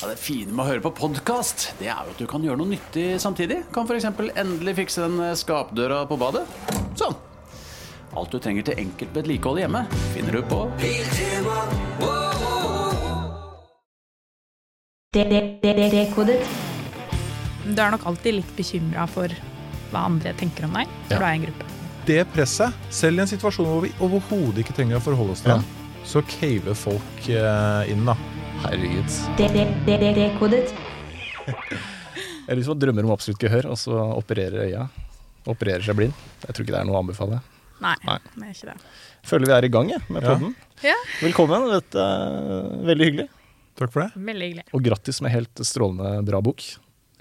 Ja, det fine med å høre på podkast, det er jo at du kan gjøre noe nyttig samtidig. Kan f.eks. endelig fikse den skapdøra på badet. Sånn. Alt du trenger til enkelt vedlikehold hjemme, finner du på Dekodet. Du er nok alltid litt bekymra for hva andre tenker om deg når Ja. du er i en gruppe. Det presset, selv i en situasjon hvor vi overhodet ikke trenger å forholde oss til Ja. så caver folk eh, inn, da. Herregud. Dekodet. Jeg er liksom drømmer om absolutt gehør, og så opererer øya. Opererer seg blind. Jeg tror ikke det er noe å anbefale. Nei, Nei. det er ikke det. Føler vi er i gang jeg, med podden. Ja. Velkommen. Dette er veldig hyggelig. Takk for det. Veldig hyggelig. Og grattis med helt strålende bra bok.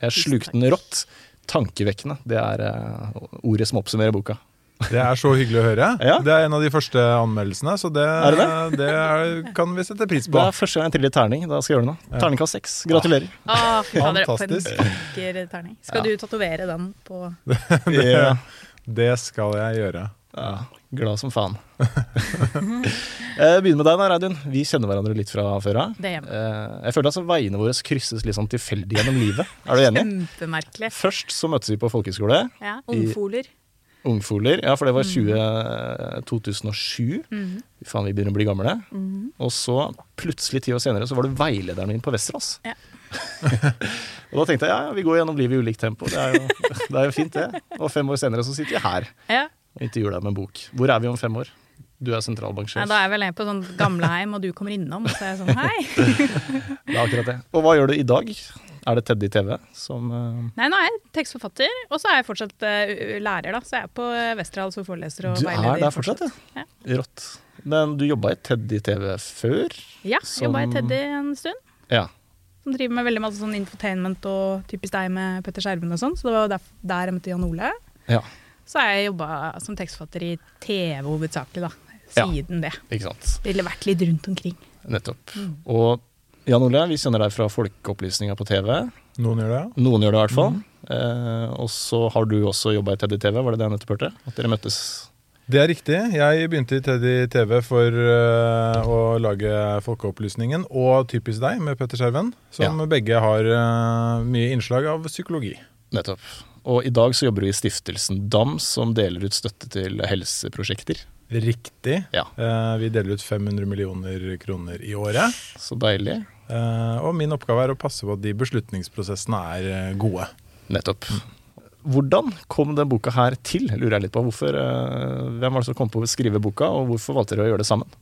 Jeg slukte den rått. Tankevekkende. Det er eh, ordet som oppsummerer boka. Det er så hyggelig å høre. Ja. Det er en av de første anmeldelsene, så det, Er det det er, kan vi sette pris på. Det er første gang jeg triller terning. Da skal jeg gjøre det nå. Ja. Terningkast seks. Gratulerer. En Fantastisk. terning. Skal Ja. du tatovere den på det, Det skal jeg gjøre. Ja, glad som faen. Jeg begynner med deg, da, Reidun. Vi kjenner hverandre litt fra før av. det? Eh, Jeg føler at veiene våre krysses litt sånn tilfeldig gjennom livet. Er du enig? Kjempemerkelig. Først så møttes vi på folkehøyskole. Ja, Ungfoler. Ungfoler. Ja, for det var 20, eh, 2007. Mhm. Fy Faen, vi begynner å bli gamle. Mm. Og så, plutselig ti år senere, så var du veilederen min på Westerås. Ja. og da tenkte jeg ja, vi går gjennom livet i ulikt tempo. Det er, jo, det er jo fint, det. Og fem år senere så sitter vi her Ja. og intervjuer deg med en bok. Hvor er vi om fem år? Du er Nei, Ja, da er jeg vel jeg på sånn gamleheim, og du kommer innom, og så er jeg sånn hei. Det er akkurat det. Og hva gjør du i dag? Er det Teddy TV som eh, Nei, nå er jeg tekstforfatter, og så er jeg fortsatt eh, lærer, da. Så jeg er på Westerdal som foreleser og veileder. Du er der fortsatt, ja. Rått. Men du jobba i Teddy TV før? Ja, Som- jobba i Teddy en stund. Ja. Som driver med veldig masse sånn infotainment og typisk deg med Petter Skjerven og sånn. Så det var der, der jeg møtte Jan Ole. ja. Så har jeg jobba som tekstforfatter i TV hovedsakelig, da. Ja. Siden det. Ikke sant. Eller vært litt rundt omkring. Nettopp. Mm. Og Jan Ole, vi kjenner deg fra Folkeopplysninga på TV. Noen gjør det, Noen gjør det i hvert fall. Eh, og så har du også jobba i Teddy TV, var det det jeg nettopp hørte? At dere møttes? Det er riktig. Jeg begynte i Teddy TV for uh, å lage Folkeopplysningen og Typisk deg med Petter Skjerven, som begge har uh, mye innslag av psykologi. Nettopp. Og i dag så jobber du i stiftelsen DAM, som deler ut støtte til helseprosjekter. Riktig. Ja. Uh, vi deler ut 500 millioner kroner i året. Så deilig. Eh, og min oppgave er å passe på at de beslutningsprosessene er eh, gode. Nettopp. Hvordan kom den boka her til, lurer jeg litt på. Hvorfor, eh, hvem var det som kom på å skrive boka, og hvorfor valgte dere å gjøre det sammen?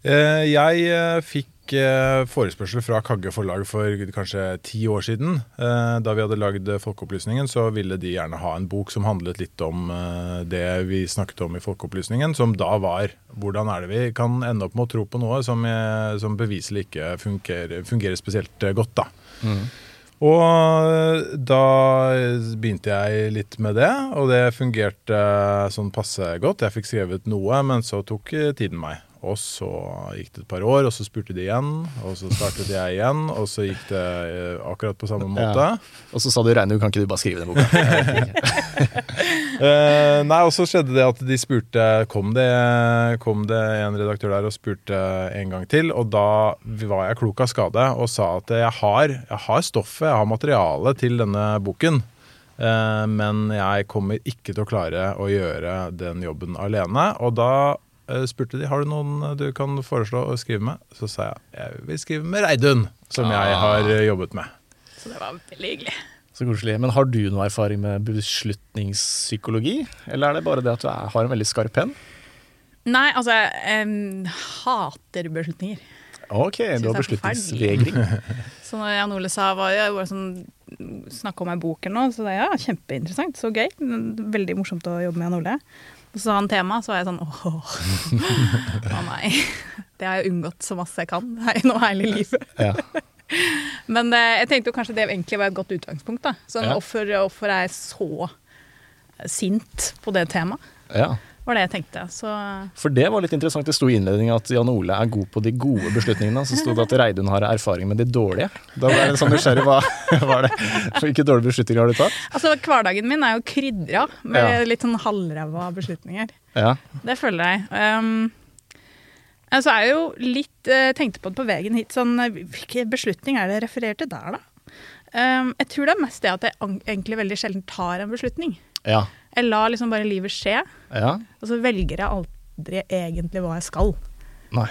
Jeg eh, fikk eh, forespørsel fra Kagge forlag for kanskje ti år siden. Eh, da vi hadde lagd Folkeopplysningen, så ville de gjerne ha en bok som handlet litt om eh, det vi snakket om i Folkeopplysningen, som da var hvordan er det vi kan ende opp med å tro på noe som, eh, som beviselig ikke fungerer, fungerer spesielt eh, godt, da. Og eh, da begynte jeg litt med det, og det fungerte sånn passe godt. Jeg fikk skrevet noe, men så tok eh, tiden meg. Og så gikk det et par år, og så spurte de igjen, og så startet jeg igjen, og så gikk det eh, akkurat på samme måte. Og så sa du Reinu, kan ikke du bare skrive den boka? uh, nei, og så skjedde det at de spurte kom det, kom det en redaktør der og spurte en gang til, og da var jeg klok av skade og sa at jeg har, jeg har stoffet, jeg har materialet til denne boken. Uh, men jeg kommer ikke til å klare å gjøre den jobben alene. Og da spurte de har du noen du kan foreslå å skrive med. Så sa jeg jeg vil skrive med Reidun, som jeg har eh, jobbet med. Så det var veldig hyggelig. Så koselig. Men har du noe erfaring med beslutningspsykologi? Eller er det bare det at du er, har en veldig skarp penn? Nei, altså, jeg um, hater beslutninger. Ok, du har er beslutningsvegring. Så når Jan Ole sa var jeg var sånn, snakka om ei bok eller noe, så sa jeg ja, kjempeinteressant, så gøy. Veldig morsomt å jobbe med Jan Ole. Så sa han tema, så var jeg sånn åh, å nei. Det har jeg unngått så masse jeg kan her nå hele livet. Ja. Men eh, jeg tenkte jo kanskje det egentlig var et godt utgangspunkt. da. Sånn, Ja. hvorfor er jeg så sint på det temaet? ja. Var det jeg tenkte. Så For det var litt interessant. Det sto i innledningen at Jan Ole er god på de gode beslutningene. Så sto det at Reidun har erfaring med de dårlige. Da ble jeg sånn nysgjerrig. Hva var det? Hvilke dårlige beslutninger har du tatt? Altså, hverdagen min er jo krydra med Ja. litt sånn halvræva beslutninger. Ja. Det føler jeg. Um, så Så er jeg jo litt eh, Tenkte på det på veien hit. Sånn, hvilke hvilken beslutning er det referert til der, da? Um, jeg tror det er mest det at jeg egentlig veldig sjelden tar en beslutning. Ja. Jeg lar liksom bare livet skje, ja. og så velger jeg aldri egentlig hva jeg skal. Nei.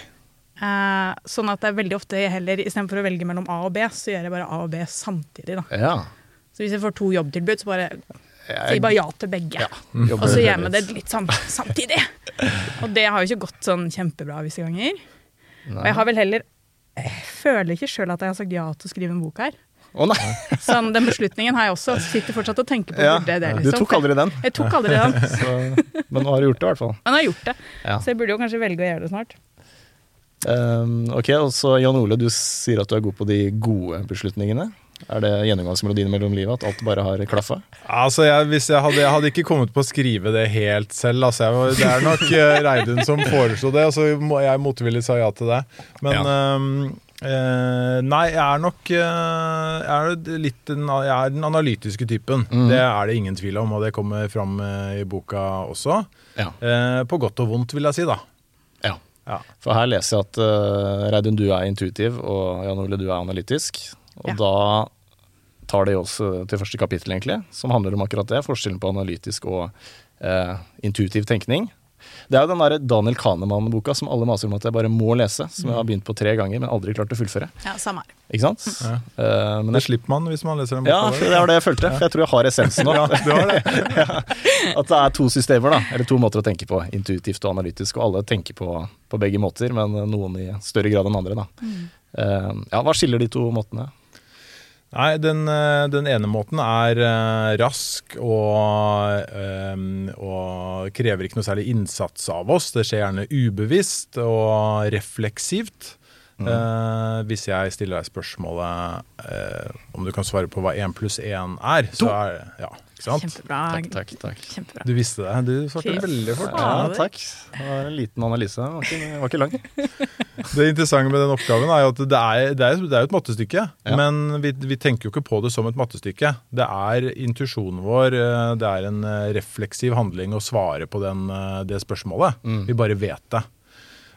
Eh, sånn at det er veldig ofte jeg heller istedenfor å velge mellom A og B, så gjør jeg bare A og B samtidig. da. Ja. Så hvis jeg får to jobbtilbud, så bare Jeg- sier bare ja til begge. Ja. Og så gjør vi det litt sam samtidig. Og det har jo ikke gått sånn kjempebra visse ganger. Og jeg har vel heller Jeg føler ikke sjøl at jeg har sagt ja til å skrive en bok her. Å nei! Sånn, Den beslutningen har jeg også. Sitter fortsatt og tenker på Ja. Det, det. Du Liksom. tok aldri den. Jeg tok aldri den. Så, men nå har du gjort det, i hvert fall. Men jeg har gjort det. Ja. Så jeg burde jo kanskje velge å gjøre det snart. Um, ok, og så Jan Ole, du sier at du er god på de gode beslutningene. Er det gjennomgangsmelodien mellom livet, at alt bare har klaffa? Altså, jeg, jeg, hadde, jeg hadde ikke kommet på å skrive det helt selv. Altså, jeg, det er nok uh, Reidun som foreslo det, og så altså, jeg motvillig sa ja til det. Men ehm, eh, nei, jeg er nok uh, jeg er litt den, jeg er den analytiske typen. Det er det ingen tvil om, og det kommer fram uh, i boka også. Ja. Eh, på godt og vondt, vil jeg si, da. ja. Ja. For her leser jeg at uh, Reidun, du er intuitiv, og Jan Ole, du er analytisk. Og Ja. da tar det oss til første kapittel, egentlig, som handler om akkurat det. Forskjellen på analytisk og eh, intuitiv tenkning. Det er jo den der Daniel Kahneman-boka som alle maser om at jeg bare må lese, som jeg har begynt på tre ganger, men aldri klart å fullføre. Ja, samme her. Ikke sant? Ja. Uh, men Det slipper man hvis man leser den ja, boka. for det var det jeg følte. For jeg tror jeg har essensen nå. du har det. At det er to systemer, da. Eller to måter å tenke på. Intuitivt og analytisk. Og alle tenker på, på begge måter, men noen i større grad enn andre, da. Eh, ja, hva skiller de to måtene? Nei, den, eh, den ene måten er eh, rask og, øhm, og krever ikke noe særlig innsats av oss. Det skjer gjerne ubevisst og refleksivt. Eh, hvis jeg stiller deg spørsmålet eh, om du kan svare på hva én pluss én er, så er ja? Kjempebra. Takk, takk, takk. Kjempebra. Du visste det. Du svarte Fy veldig fort. Ja, takk. Det var en liten analyse. Den var ikke, var ikke lang. Det interessante med den oppgaven er jo at det er, det er, det er et mattestykke. Ja. Men vi, vi tenker jo ikke på det som et mattestykke. Det er intuisjonen vår, eh, det er en eh, refleksiv handling å svare på den, eh, det spørsmålet. Vi bare vet det.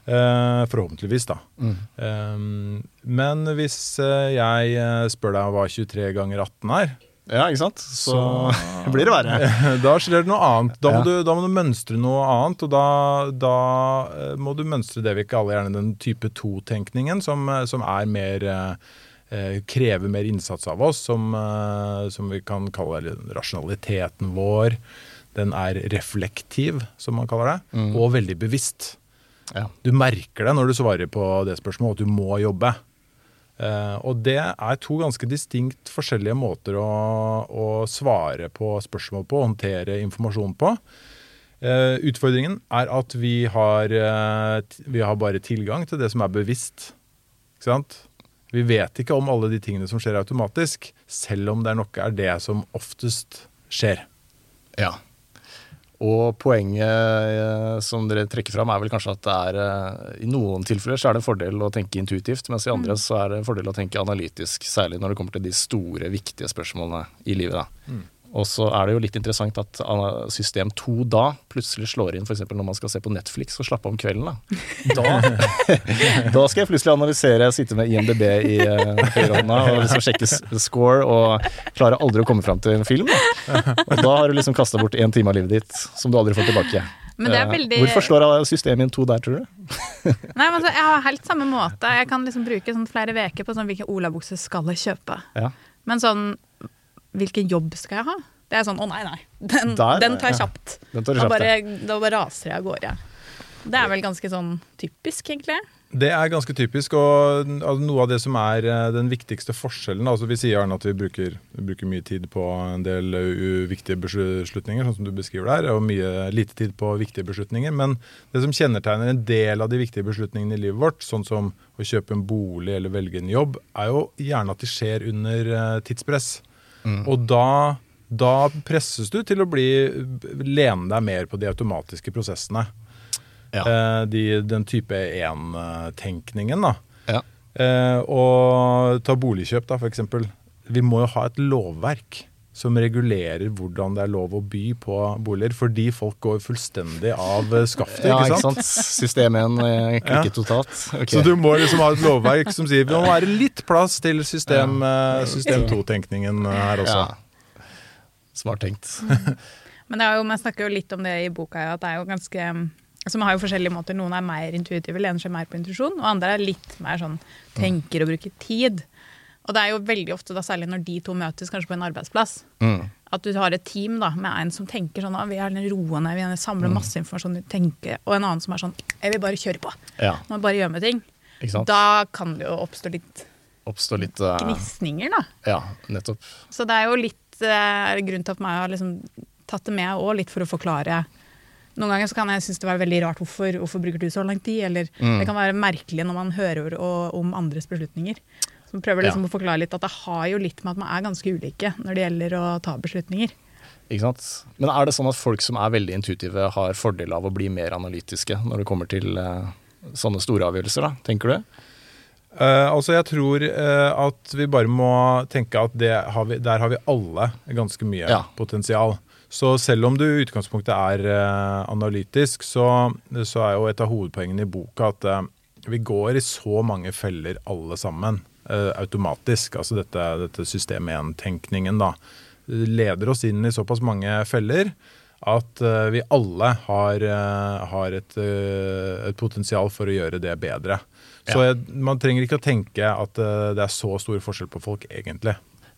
Eh, forhåpentligvis, da. Eh, men hvis jeg spør deg hva 23 ganger 18 er, Ja, ikke sant? Så, blir det verre. da skjer det noe annet. Da må, Ja. du, da må du mønstre noe annet, og da, da eh, må du mønstre det vi kaller gjerne den type to-tenkningen, som, eh, som er mer eh, krever mer innsats av oss, som, eh, som vi kan kalle rasjonaliteten vår. Den er reflektiv, som man kaller det, og veldig bevisst. Ja. Du merker det når du svarer på det spørsmålet, at du må jobbe. Eh, og det er to ganske distinkt forskjellige måter å, å svare på spørsmål på, håndtere informasjon på. Eh, utfordringen er at vi har, eh, vi har bare tilgang til det som er bevisst. Ikke sant? Vi vet ikke om alle de tingene som skjer automatisk, selv om det er nok er det som oftest skjer. Ja. Og poenget eh, som dere trekker fram, er vel kanskje at det er eh, I noen tilfeller så er det en fordel å tenke intuitivt, mens i andre så er det en fordel å tenke analytisk. Særlig når det kommer til de store, viktige spørsmålene i livet. Da. Og så er det jo litt interessant at system 2 da plutselig slår inn f.eks. når man skal se på Netflix og slappe om kvelden. Da. Da, da skal jeg plutselig analysere, sitte med IMDb i uh, høyrehånda og liksom sjekke score og klarer aldri å komme fram til en film. Da. Og da har du liksom kasta bort én time av livet ditt som du aldri får tilbake. Men det er Eh, veldig Hvorfor slår systemet inn to der, tror du? Nei, men altså, Jeg har helt samme måte. Jeg kan liksom bruke sånn flere uker på sånn, hvilke olabukser skal jeg kjøpe. Ja. Men sånn Hvilken jobb skal jeg ha? Det er sånn Å, nei, nei. Den, Der, den tar jeg ja. kjapt. Den tar kjapt Da bare, ja. da bare raser jeg av gårde. Det er vel ganske sånn typisk, egentlig. Det er ganske typisk, og noe av det som er eh, den viktigste forskjellen altså Vi sier gjerne at vi bruker, vi bruker mye tid på en del uviktige viktige beslutninger, sånn som du beskriver der, og mye lite tid på viktige beslutninger. Men det som kjennetegner en del av de viktige beslutningene i livet vårt, sånn som å kjøpe en bolig eller velge en jobb, er jo gjerne at de skjer under eh, tidspress. Og da, da presses du til å bli lene deg mer på de automatiske prosessene. Ja. Eh, de, den type én-tenkningen, da. Ja. Eh, og ta boligkjøp, da, eksempel. Vi må jo ha et lovverk. Som regulerer hvordan det er lov å by på boliger. Fordi folk går fullstendig av eh, skaftet, Ja, ikke sant? System 1 eh, klikker totalt. Okay. Så du må liksom ha et lovverk som sier det må være litt plass til system, eh, system 2-tenkningen her også. Ja. Smart tenkt. Men det er jo, man snakker jo litt om det i boka, at det er jo ganske altså Man har jo forskjellige måter. Noen er mer intuitive, lener seg mer på intuisjon, og andre er litt mer sånn tenker og bruker tid. Og det er jo veldig ofte, da, særlig når de to møtes, kanskje på en arbeidsplass, Mm. at du har et team da, med en som tenker sånn vi er roende, vi samler masse informasjon, vi tenker, og en annen som er sånn jeg vil bare kjøre på, Ja, må bare gjøre med ting. Da kan det jo oppstå litt oppstå litt uh, gnisninger, da. Ja, nettopp. Så det er jo litt uh, grunn til at meg har liksom tatt det med òg, litt for å forklare. Noen ganger så kan jeg synes det være veldig rart hvorfor, hvorfor bruker du så lang tid, eller Mm. det kan være merkelig når man hører om andres beslutninger. Man prøver liksom Ja. å forklare litt at det har jo litt med at man er ganske ulike når det gjelder å ta beslutninger. Ikke sant? Men er det sånn at folk som er veldig intuitive, har fordel av å bli mer analytiske når det kommer til uh, sånne store avgjørelser, da? Tenker du? Uh, altså Jeg tror uh, at vi bare må tenke at det har vi, der har vi alle ganske mye Ja. potensial. Så selv om du i utgangspunktet er uh, analytisk, så, så er jo et av hovedpoengene i boka at vi går i så mange feller alle sammen. Eh, automatisk. Altså dette, dette system 1-tenkningen da leder oss inn i såpass mange feller at eh, vi alle har, eh, har et, et potensial for å gjøre det bedre. Så Ja. jeg, man trenger ikke å tenke at det er så stor forskjell på folk, egentlig.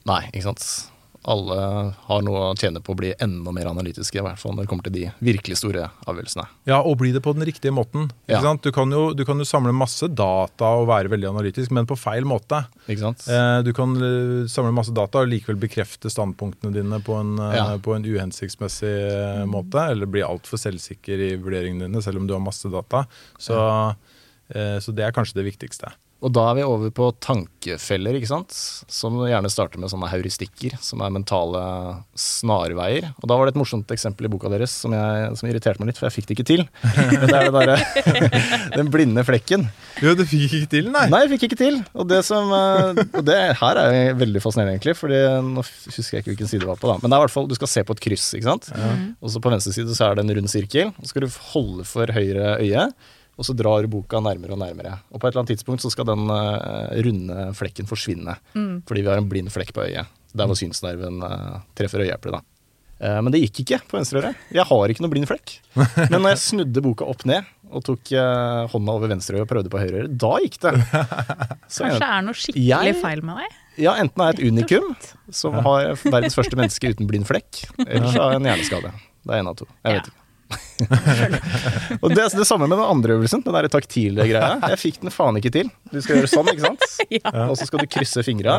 Nei, ikke sant. Alle har noe å tjene på å bli enda mer analytiske, i hvert fall når det kommer til de virkelig store avgjørelsene. Ja, og bli det på den riktige måten. Ikke Ja. sant? Du, kan jo, du kan jo samle masse data og være veldig analytisk, men på feil måte. Ikke sant? Eh, Du kan eh, samle masse data og likevel bekrefte standpunktene dine på en, eh, Ja. på en uhensiktsmessig måte, eller bli altfor selvsikker i vurderingene dine, selv om du har masse data. Så, ja. så det er kanskje det viktigste. Og da er vi over på tankefeller, ikke sant. Som gjerne starter med sånne heuristikker, som er mentale snarveier. Og da var det et morsomt eksempel i boka deres som, jeg, som irriterte meg litt, for jeg fikk det ikke til. Men det er det derre Den blinde flekken. Jo, du fikk ikke til, nei. Nei, jeg fikk ikke til. Og det som eh, Og det her er veldig fascinerende, egentlig. Fordi nå husker jeg ikke hvilken side det var på, da. Men det er i hvert fall du skal se på et kryss, ikke sant. Og så på venstre side så er det en rund sirkel. Og så skal du holde for høyre øye. Og så drar boka nærmere og nærmere. Og på et eller annet tidspunkt så skal den eh, runde flekken forsvinne. Fordi vi har en blind flekk på øyet. Der hvor synsnerven eh, treffer øyeeplet, da. Eh, men det gikk ikke på venstre øre. Jeg har ikke noe blind flekk. Men når jeg snudde boka opp ned og tok hånda over venstre øye og prøvde på høyre øre, da gikk det. Så Kanskje det er noe skikkelig Jeg- feil med deg? ja, enten er jeg et unikum som har verdens første menneske uten blind flekk, eller så har jeg en hjerneskade. Det er en av to. Jeg vet ikke. og det, det samme med den andre øvelsen, den der taktile greia. Jeg fikk den faen ikke til. Du skal gjøre sånn, ikke sant? Ja. Og så skal du krysse fingra.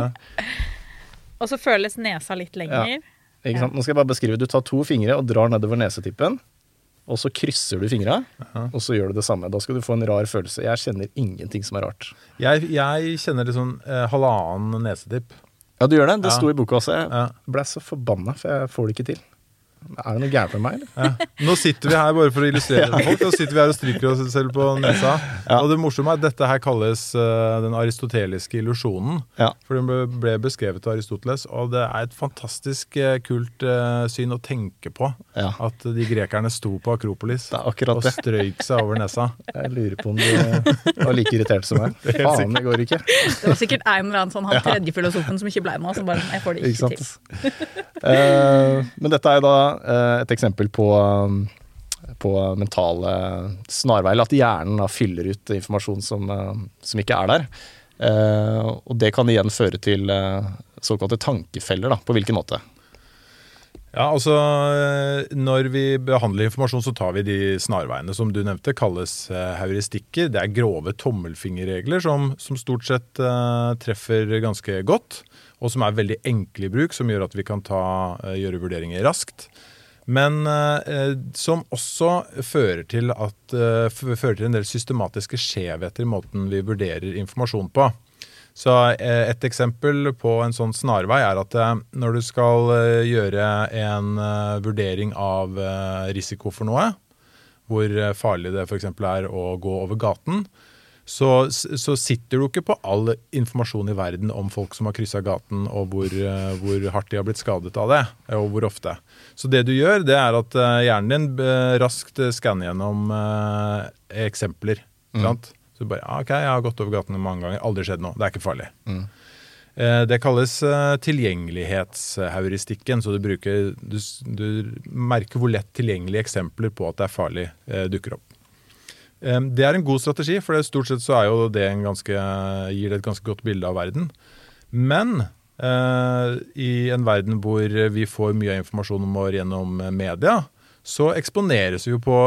Og så føles nesa litt lenger. Ikke sant? Nå skal jeg bare beskrive. Du tar to fingre og drar nedover nesetippen. Og så krysser du fingra, og så gjør du det samme. Da skal du få en rar følelse. Jeg kjenner ingenting som er rart. Jeg, jeg kjenner liksom eh, halvannen nesetipp. Ja, du gjør det. Det Ja. sto i boka også. Jeg Ja. ble så forbanna, for jeg får det ikke til. Er det noe gærent med meg, eller? Ja. Nå sitter vi her bare for å illustrere det for folk, og sitter vi her og stryker oss selv på nesa. Ja. Og det morsomme er at dette her kalles uh, den aristoteliske illusjonen. Ja. For den ble, ble beskrevet av Aristoteles, og det er et fantastisk uh, kult uh, syn å tenke på. Ja. At de grekerne sto på Akropolis Det og det. strøyk seg over nesa. Jeg lurer på om de var like irritert som meg. Faen, det går ikke. Det var sikkert en eller annen sånn han tredje filosofen som ikke ble med, som bare Jeg får det Ikke ikke, til. Eh, men dette er jo da et eksempel på, um, på mentale snarveier. At hjernen da fyller ut informasjon som, eh, som ikke er der. Eh, og det kan igjen føre til eh, såkalte tankefeller. Da. På hvilken måte? Ja, altså eh, Når vi behandler informasjon, så tar vi de snarveiene som du nevnte, kalles eh, heuristikker. Det er grove tommelfingerregler som, som stort sett uh, treffer ganske godt, og som er veldig enkle i bruk, som gjør at vi kan ta, eh, gjøre vurderinger raskt. Men eh, som også fører til, at, eh, fører til en del systematiske skjevheter i måten vi vurderer informasjon på. Så eh, Et eksempel på en sånn snarvei er at eh, når du skal eh, gjøre en vurdering av risiko for noe, hvor farlig det f.eks. er å gå over gaten, så, så sitter du ikke på all informasjon i verden om folk som har kryssa gaten, og hvor, eh, hvor hardt de har blitt skadet av det, og hvor ofte. Så det du gjør, det er at eh, hjernen din eh, raskt skanner gjennom eksempler. Sant? Så du bare OK, jeg har gått over gaten mange ganger, aldri skjedd noe. Det er ikke farlig. Mm. Det kalles tilgjengelighetsheuristikken. Så du, bruker, du, du merker hvor lett tilgjengelige eksempler på at det er farlig, dukker opp. Det er en god strategi, for stort sett så er jo det en ganske, gir det et ganske godt bilde av verden. Men eh, i en verden hvor vi får mye av informasjonen vår gjennom media, så eksponeres vi jo på,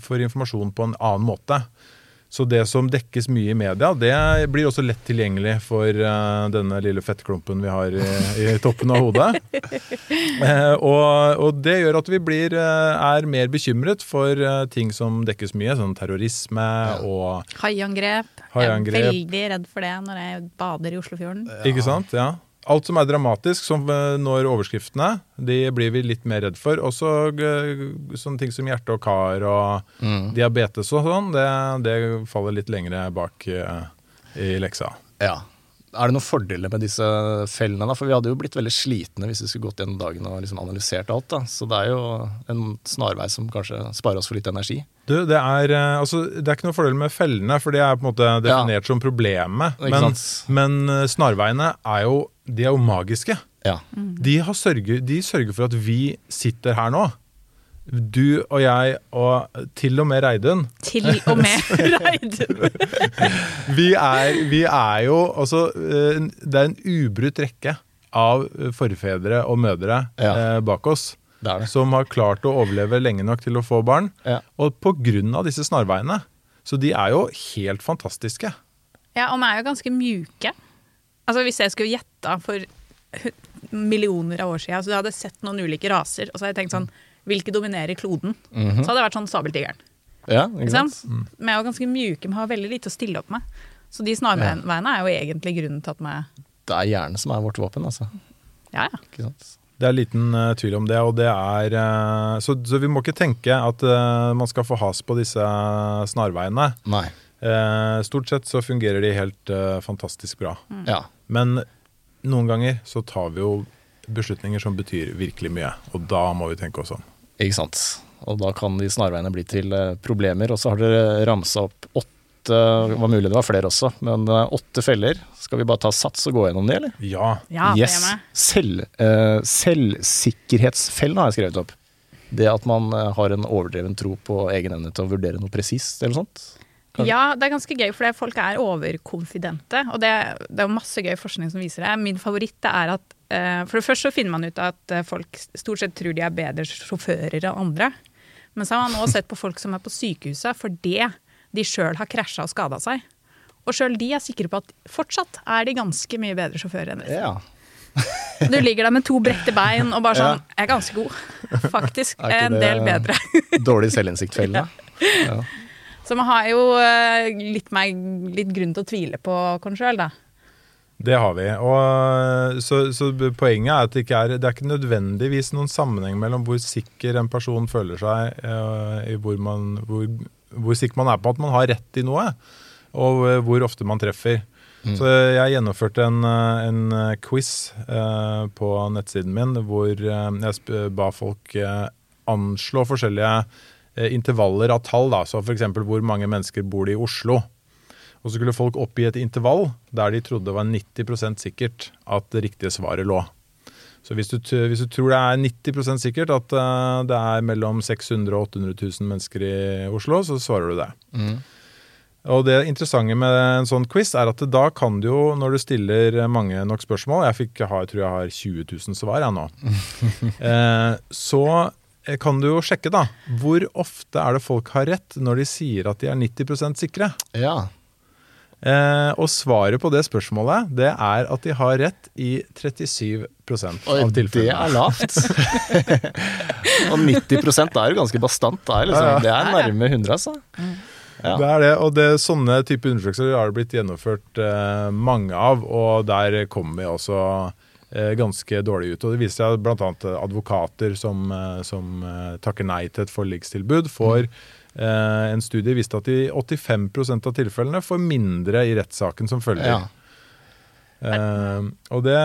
for informasjon på en annen måte. Så det som dekkes mye i media, det blir også lett tilgjengelig for uh, denne lille fettklumpen vi har i, i toppen av hodet. uh, og, og det gjør at vi blir, uh, er mer bekymret for ting som dekkes mye, sånn terrorisme og Haiangrep. Jeg er veldig redd for det når jeg bader i Oslofjorden. Ikke sant? Ja. Alt som er dramatisk, som eh, når overskriftene, de blir vi litt mer redd for. Også eh, sånne ting som hjerte og kar og diabetes og sånn, det, det faller litt lengre bak eh, i leksa. Ja. Er det noen fordeler med disse fellene? da? For vi hadde jo blitt veldig slitne hvis vi skulle gått gjennom dagen og liksom analysert alt. da. Så det er jo en snarvei som kanskje sparer oss for litt energi. Du, det er, altså, det er ikke noen fordel med fellene, for de er på en måte definert som problemet. Men, men snarveiene er jo, de er jo magiske. Ja. De, har sørge, de sørger for at vi sitter her nå. Du og jeg, og til og med Reidun, Til og med Reidun. vi er, vi er jo altså, Det er en ubrutt rekke av forfedre og mødre Ja. eh, bak oss Det det. som har klart å overleve lenge nok til å få barn. Ja. Og av disse snarveiene. Så de er jo helt fantastiske. Ja, og de er jo ganske mjuke. Altså Hvis jeg skulle gjetta for millioner av år siden, så jeg hadde sett noen ulike raser, og så hadde jeg tenkt sånn Hvilke dominerer kloden? Så hadde det vært sånn sabeltigeren. Ja, ikke sant? Mm. Men er var ganske mjuke, men har veldig lite å stille opp med. Så de snarveiene er jo egentlig grunnen til at meg Det er hjernen som er vårt våpen, altså. Ja, ja. Ikke sant? Det er liten uh, tvil om det, og det er uh, så, så vi må ikke tenke at uh, man skal få has på disse snarveiene. Nei. Eh, stort sett så fungerer de helt fantastisk bra. Ja. Men noen ganger så tar vi jo beslutninger som betyr virkelig mye, og da må vi tenke oss om. Ikke sant. Og da kan de snarveiene bli til eh, problemer. Og så har dere ramsa opp åtte Det var mulig det var flere også, men eh, åtte feller. Skal vi bare ta sats og gå gjennom de, eller? Ja. ja det yes. er med. Selv, uh, selvsikkerhetsfellen har jeg skrevet opp. Det at man eh, har en overdreven tro på egen evne til å vurdere noe presist, eller sånt. Ja, det er ganske gøy, for folk er overkonfidente. Og det, det er masse gøy forskning som viser det. Min favoritt er at eh, For det første så finner man ut at eh, folk stort sett tror de er bedre sjåfører enn andre. Men så har man også sett på folk som er på sykehuset fordi de sjøl har krasja og skada seg. Og sjøl de er sikre på at fortsatt er de ganske mye bedre sjåfører enn resten. Ja. Du ligger der med to brette bein og bare sånn Jeg er ganske god. Faktisk. Er En del bedre. Dårlig selvinnsikt-felle. Ja. Så man har jo eh, litt, mer, litt grunn til å tvile på oss sjøl, da. Det har vi. Og, så, så poenget er at det ikke er, det er ikke nødvendigvis noen sammenheng mellom hvor sikker en person føler seg, eh, i hvor, man, hvor, hvor sikker man er på at man har rett i noe, og eh, hvor ofte man treffer. Så jeg gjennomførte en, eh, en eh, quiz eh, på nettsiden min hvor eh, jeg ba folk eh, anslå forskjellige eh, intervaller av tall. Da. Så f.eks. hvor mange mennesker bor det i Oslo. Og så skulle folk oppgi et intervall der de trodde det var 90 sikkert at det riktige svaret lå. Så hvis du, hvis du tror det er 90 sikkert at eh, det er mellom 600 og 800 000 mennesker i Oslo, så svarer du det. Og det interessante med en sånn quiz er at da kan du jo, når du stiller mange nok spørsmål Jeg, fikk, jeg tror jeg har 20 000 svar jeg nå. eh, så kan du jo sjekke da, hvor ofte er det folk har rett når de sier at de er 90% sikre. ja. Eh, og svaret på det spørsmålet det er at de har rett i 37 Oi, av det er lavt. og 90 da er jo ganske bastant. Det er liksom. Det er nærme 100, altså. Ja. Det er det, og det, sånne type undersøkelser har det blitt gjennomført eh, mange av, og der kommer vi også eh, ganske dårlig ut. Og Det viser seg bl.a. advokater som, eh, som eh, takker nei til et forlikstilbud, får eh, en studie viste at i 85% av tilfellene får mindre i rettssaken som følger. Ja. Eh, og det,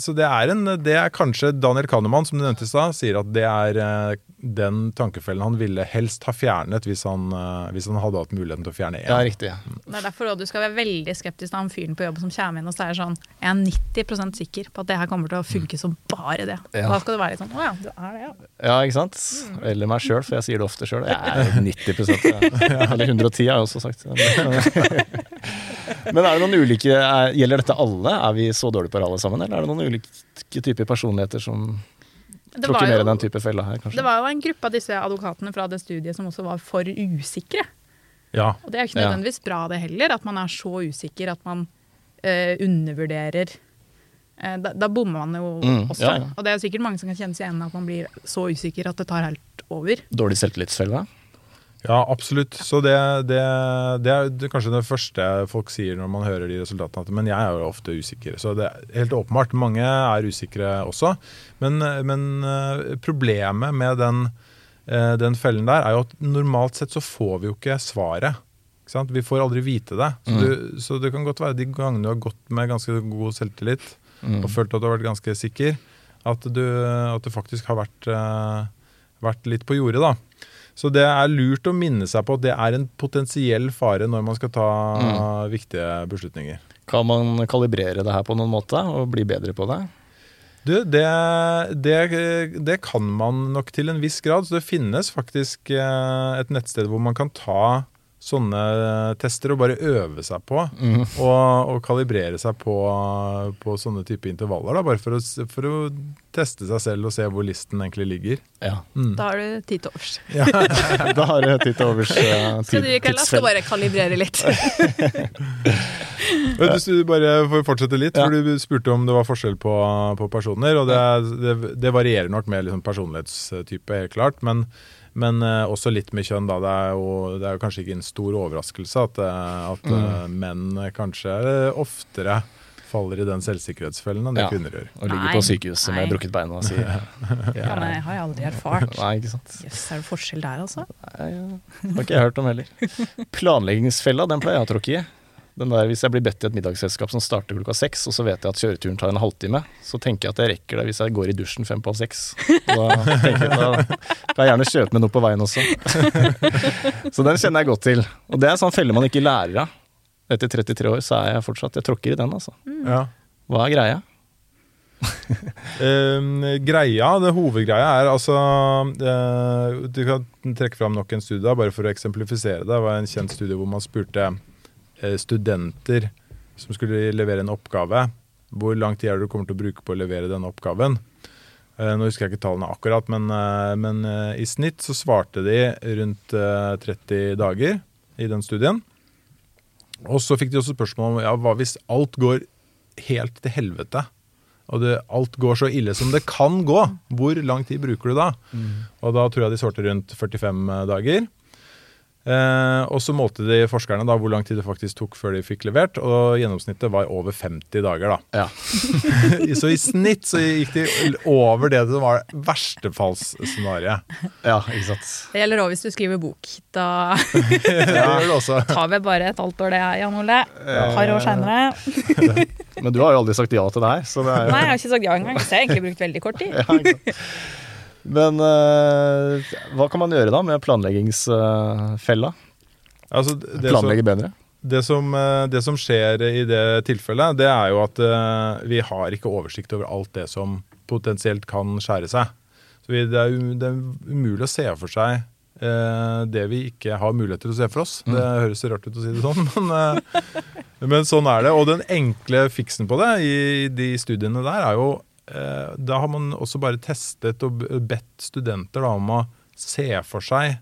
så det er, en, det er kanskje Daniel Kahneman, som du nevnte i stad, sier at det er uh, den tankefellen han ville helst ha fjernet hvis han, uh, hvis han hadde hatt muligheten til å fjerne ja, én. riktig. Det er derfor også du skal være veldig skeptisk til han fyren på jobb som kommer inn og sier sånn Jeg er 90% sikker på at det her kommer til å funke som bare det. Ja. Da skal du være litt sånn Å ja, du er det, ja. Ja, ikke sant? Eller meg sjøl, for jeg sier det ofte sjøl. Jeg er 90 ja. Eller 110 har jeg også sagt. Men er det noen ulike er, Gjelder dette alle? Er vi så dårlige på det alle sammen? Eller er det noen ulike typer personligheter som Det var, mer i jo, den type fella her, kanskje? det var jo en gruppe av disse advokatene fra det studiet som også var for usikre. Ja. Og det er jo ikke Ja. nødvendigvis bra det heller, at man er så usikker at man eh, undervurderer Eh, da, da bommer man jo Mm, også. ja, ja. Og det er jo sikkert mange som kan kjenne seg igjen at man blir så usikker at det tar helt over. Dårlig selvtillitsfelle? Ja, absolutt. Så det, det, det er kanskje det første folk sier når man hører de resultatene. at, Men jeg er jo ofte usikker. Så det er helt åpenbart. Mange er usikre også. Men, men eh, problemet med den, eh, den fellen der er jo at normalt sett så får vi jo ikke svaret. Ikke sant? Vi får aldri vite det. Så, du, så det kan godt være de gangene du har gått med ganske god selvtillit og følt at du har vært ganske sikker, at du, at du faktisk har vært, eh, vært litt på jordet, da. Så det er lurt å minne seg på at det er en potensiell fare når man skal ta viktige beslutninger. Kan man kalibrere det her på noen måte og bli bedre på det? Du, det, det, det kan man nok til en viss grad. Så det finnes faktisk eh, et nettsted hvor man kan ta sånne tester og bare øve seg på. Og, og kalibrere seg på, på sånne type intervaller. Da, bare for å, for å teste seg selv og se hvor listen egentlig ligger. Ja. Da har du tid til overs. Da har du tid til overs. Uh, Skal du ikke la skal bare kalibrere litt? Hvis Du, du bare får fortsette litt, Ja. for du spurte om det var forskjell på, på personer. Og det, det, det varierer nok med liksom personlighetstype, helt klart. Men, men uh, også litt med kjønn. Da. Det, er jo, det er jo kanskje ikke en stor overraskelse at, at mm. uh, menn kanskje eh, oftere faller i den selvsikkerhetsfellen enn det Ja. kvinner gjør. Og ligger Nei, på sykehuset med nei. brukket bein og sier Ja, nei, har jeg aldri erfart. Nei, ikke sant. Jøss, er det forskjell der, altså? Nei, ja. har ikke jeg hørt om heller. Planleggingsfella, den pleier jeg å tråkke i. Den der, Hvis jeg blir bedt i et middagsselskap som starter klokka seks, og så vet jeg at kjøreturen tar en halvtime, så tenker jeg at jeg rekker det hvis jeg går i dusjen fem på seks. Da, jeg, da kan jeg gjerne kjøpe med noe på veien også. Så den kjenner jeg godt til. Og det er en sånn felle man ikke lærer av. Etter 33 år så er jeg fortsatt Jeg tråkker i den, altså. Ja. Hva er greia? uh, greia, det hovedgreia er altså uh, Du kan trekke fram nok en studie bare for å eksemplifisere det. Det var en kjent studie hvor man spurte studenter som skulle levere en oppgave. Hvor lang tid er det du kommer til å bruke på å levere denne oppgaven? Eh, nå husker jeg ikke tallene akkurat, men, eh, men eh, i snitt så svarte de rundt eh, 30 dager i den studien. Og så fikk de også spørsmål om ja, hva hvis alt går helt til helvete? Og det, alt går så ille som det kan gå. Hvor lang tid bruker du da? Og da tror jeg de svarte rundt 45 dager. Eh, og så målte de forskerne da hvor lang tid det faktisk tok før de fikk levert, og gjennomsnittet var over 50 dager. da. Ja. så i snitt så gikk de over det som var verstefallsscenarioet. ja, ikke sant. Det gjelder òg hvis du skriver bok. Da Det det også. tar vi bare et halvt år det, Jan Ole. Et par år seinere. Men du har jo aldri sagt ja til det her, så det er jo Nei, jeg har ikke sagt ja engang. Så jeg har egentlig brukt veldig kort tid. Ja. Men uh, hva kan man gjøre da med planleggingsfella? Altså, Planlegge bedre? det, som, eh, det som skjer i det tilfellet, det er jo at eh, vi har ikke oversikt over alt det som potensielt kan skjære seg. Så det, er, det umulig å se for seg det vi ikke har mulighet til å se for oss. Det høres rart ut å si det sånn, men, men sånn er det. Og den enkle fiksen på det i de studiene der er jo Da har man også bare testet og bedt studenter om å se for seg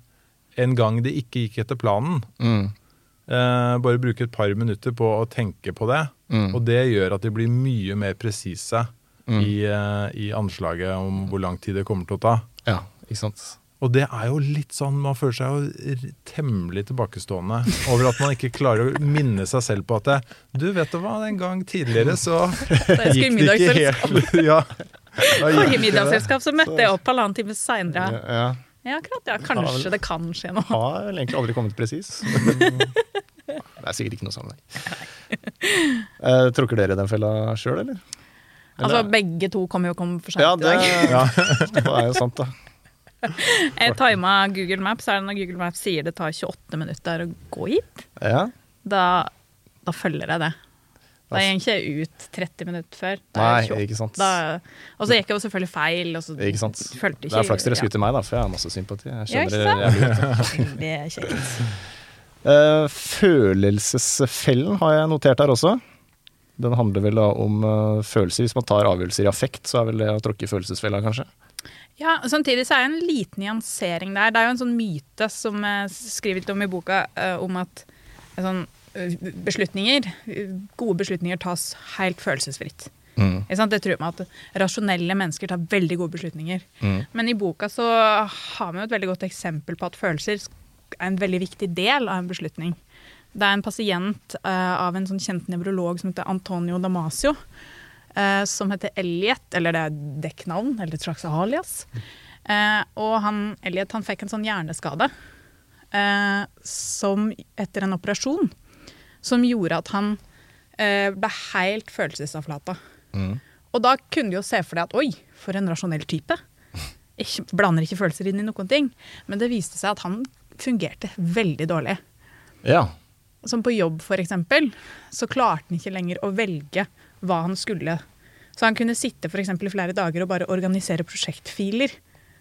en gang det ikke gikk etter planen. Mm. Eh, bare bruke et par minutter på å tenke på det. Mm. Og det gjør at de blir mye mer presise i, eh, i anslaget om hvor lang tid det kommer til å ta. Ja, ikke sant. Og det er jo litt sånn, man føler seg jo temmelig tilbakestående over at man ikke klarer å minne seg selv på at det, du vet du hva, en gang tidligere så gikk det ikke helt Ja. Forrige middagsselskap så møtte jeg opp halvannen time seinere. Ja. Ja, akkurat. Ja, kanskje det kan skje noe. Har vel egentlig aldri kommet presis. Det er sikkert ikke noe sammenheng. Eh, tråkker dere i den fella sjøl, eller? Altså, begge to kommer jo kom for for Ja, sent i dag. Ja, det er jo sant, da. Jeg tima Google Maps, er det når Google Maps sier det tar 28 minutter å gå hit, Ja. da, da følger jeg det. Da går ikke ut 30 minutter før. Er Nei, jeg 28. ikke sant. Og så gikk jeg jo selvfølgelig feil. Og så Ikke sant. følte Det er flaks dere skulle til meg, da, for jeg har masse sympati. Jeg Ja, ikke skjønner dere. Veldig kjekt. Eh, følelsesfellen har jeg notert her også. Den handler vel da om eh, følelser. Hvis man tar avgjørelser i affekt, så er vel det å tråkke i følelsesfella, kanskje. Ja, Samtidig så er det en liten nyansering der. Det er jo en sånn myte som jeg skriver litt om i boka, eh, om at eh, sånn, eh, beslutninger, eh, gode beslutninger tas helt følelsesfritt. Mm. Det tror jeg at rasjonelle mennesker tar veldig gode beslutninger. Mm. Men i boka så har vi jo et veldig godt eksempel på at følelser er en veldig viktig del av en beslutning. Det er en pasient uh, av en sånn kjent nevrolog som heter Antonio Damasio, eh, som heter Elliot, eller det er dekknavn, eller et slags alias. Eh, og han, Elliot han fikk en sånn hjerneskade eh, som etter en operasjon som gjorde at han eh, ble helt følelsesavflata. Mm. Og da kunne du jo se for deg at oi, for en rasjonell type. Ikke, blander ikke følelser inn i noen ting. Men det viste seg at han fungerte veldig dårlig. Ja. Som på jobb, eksempel, så klarte han ikke lenger å velge hva han skulle. Så han kunne sitte for eksempel, i flere dager og bare organisere prosjektfiler.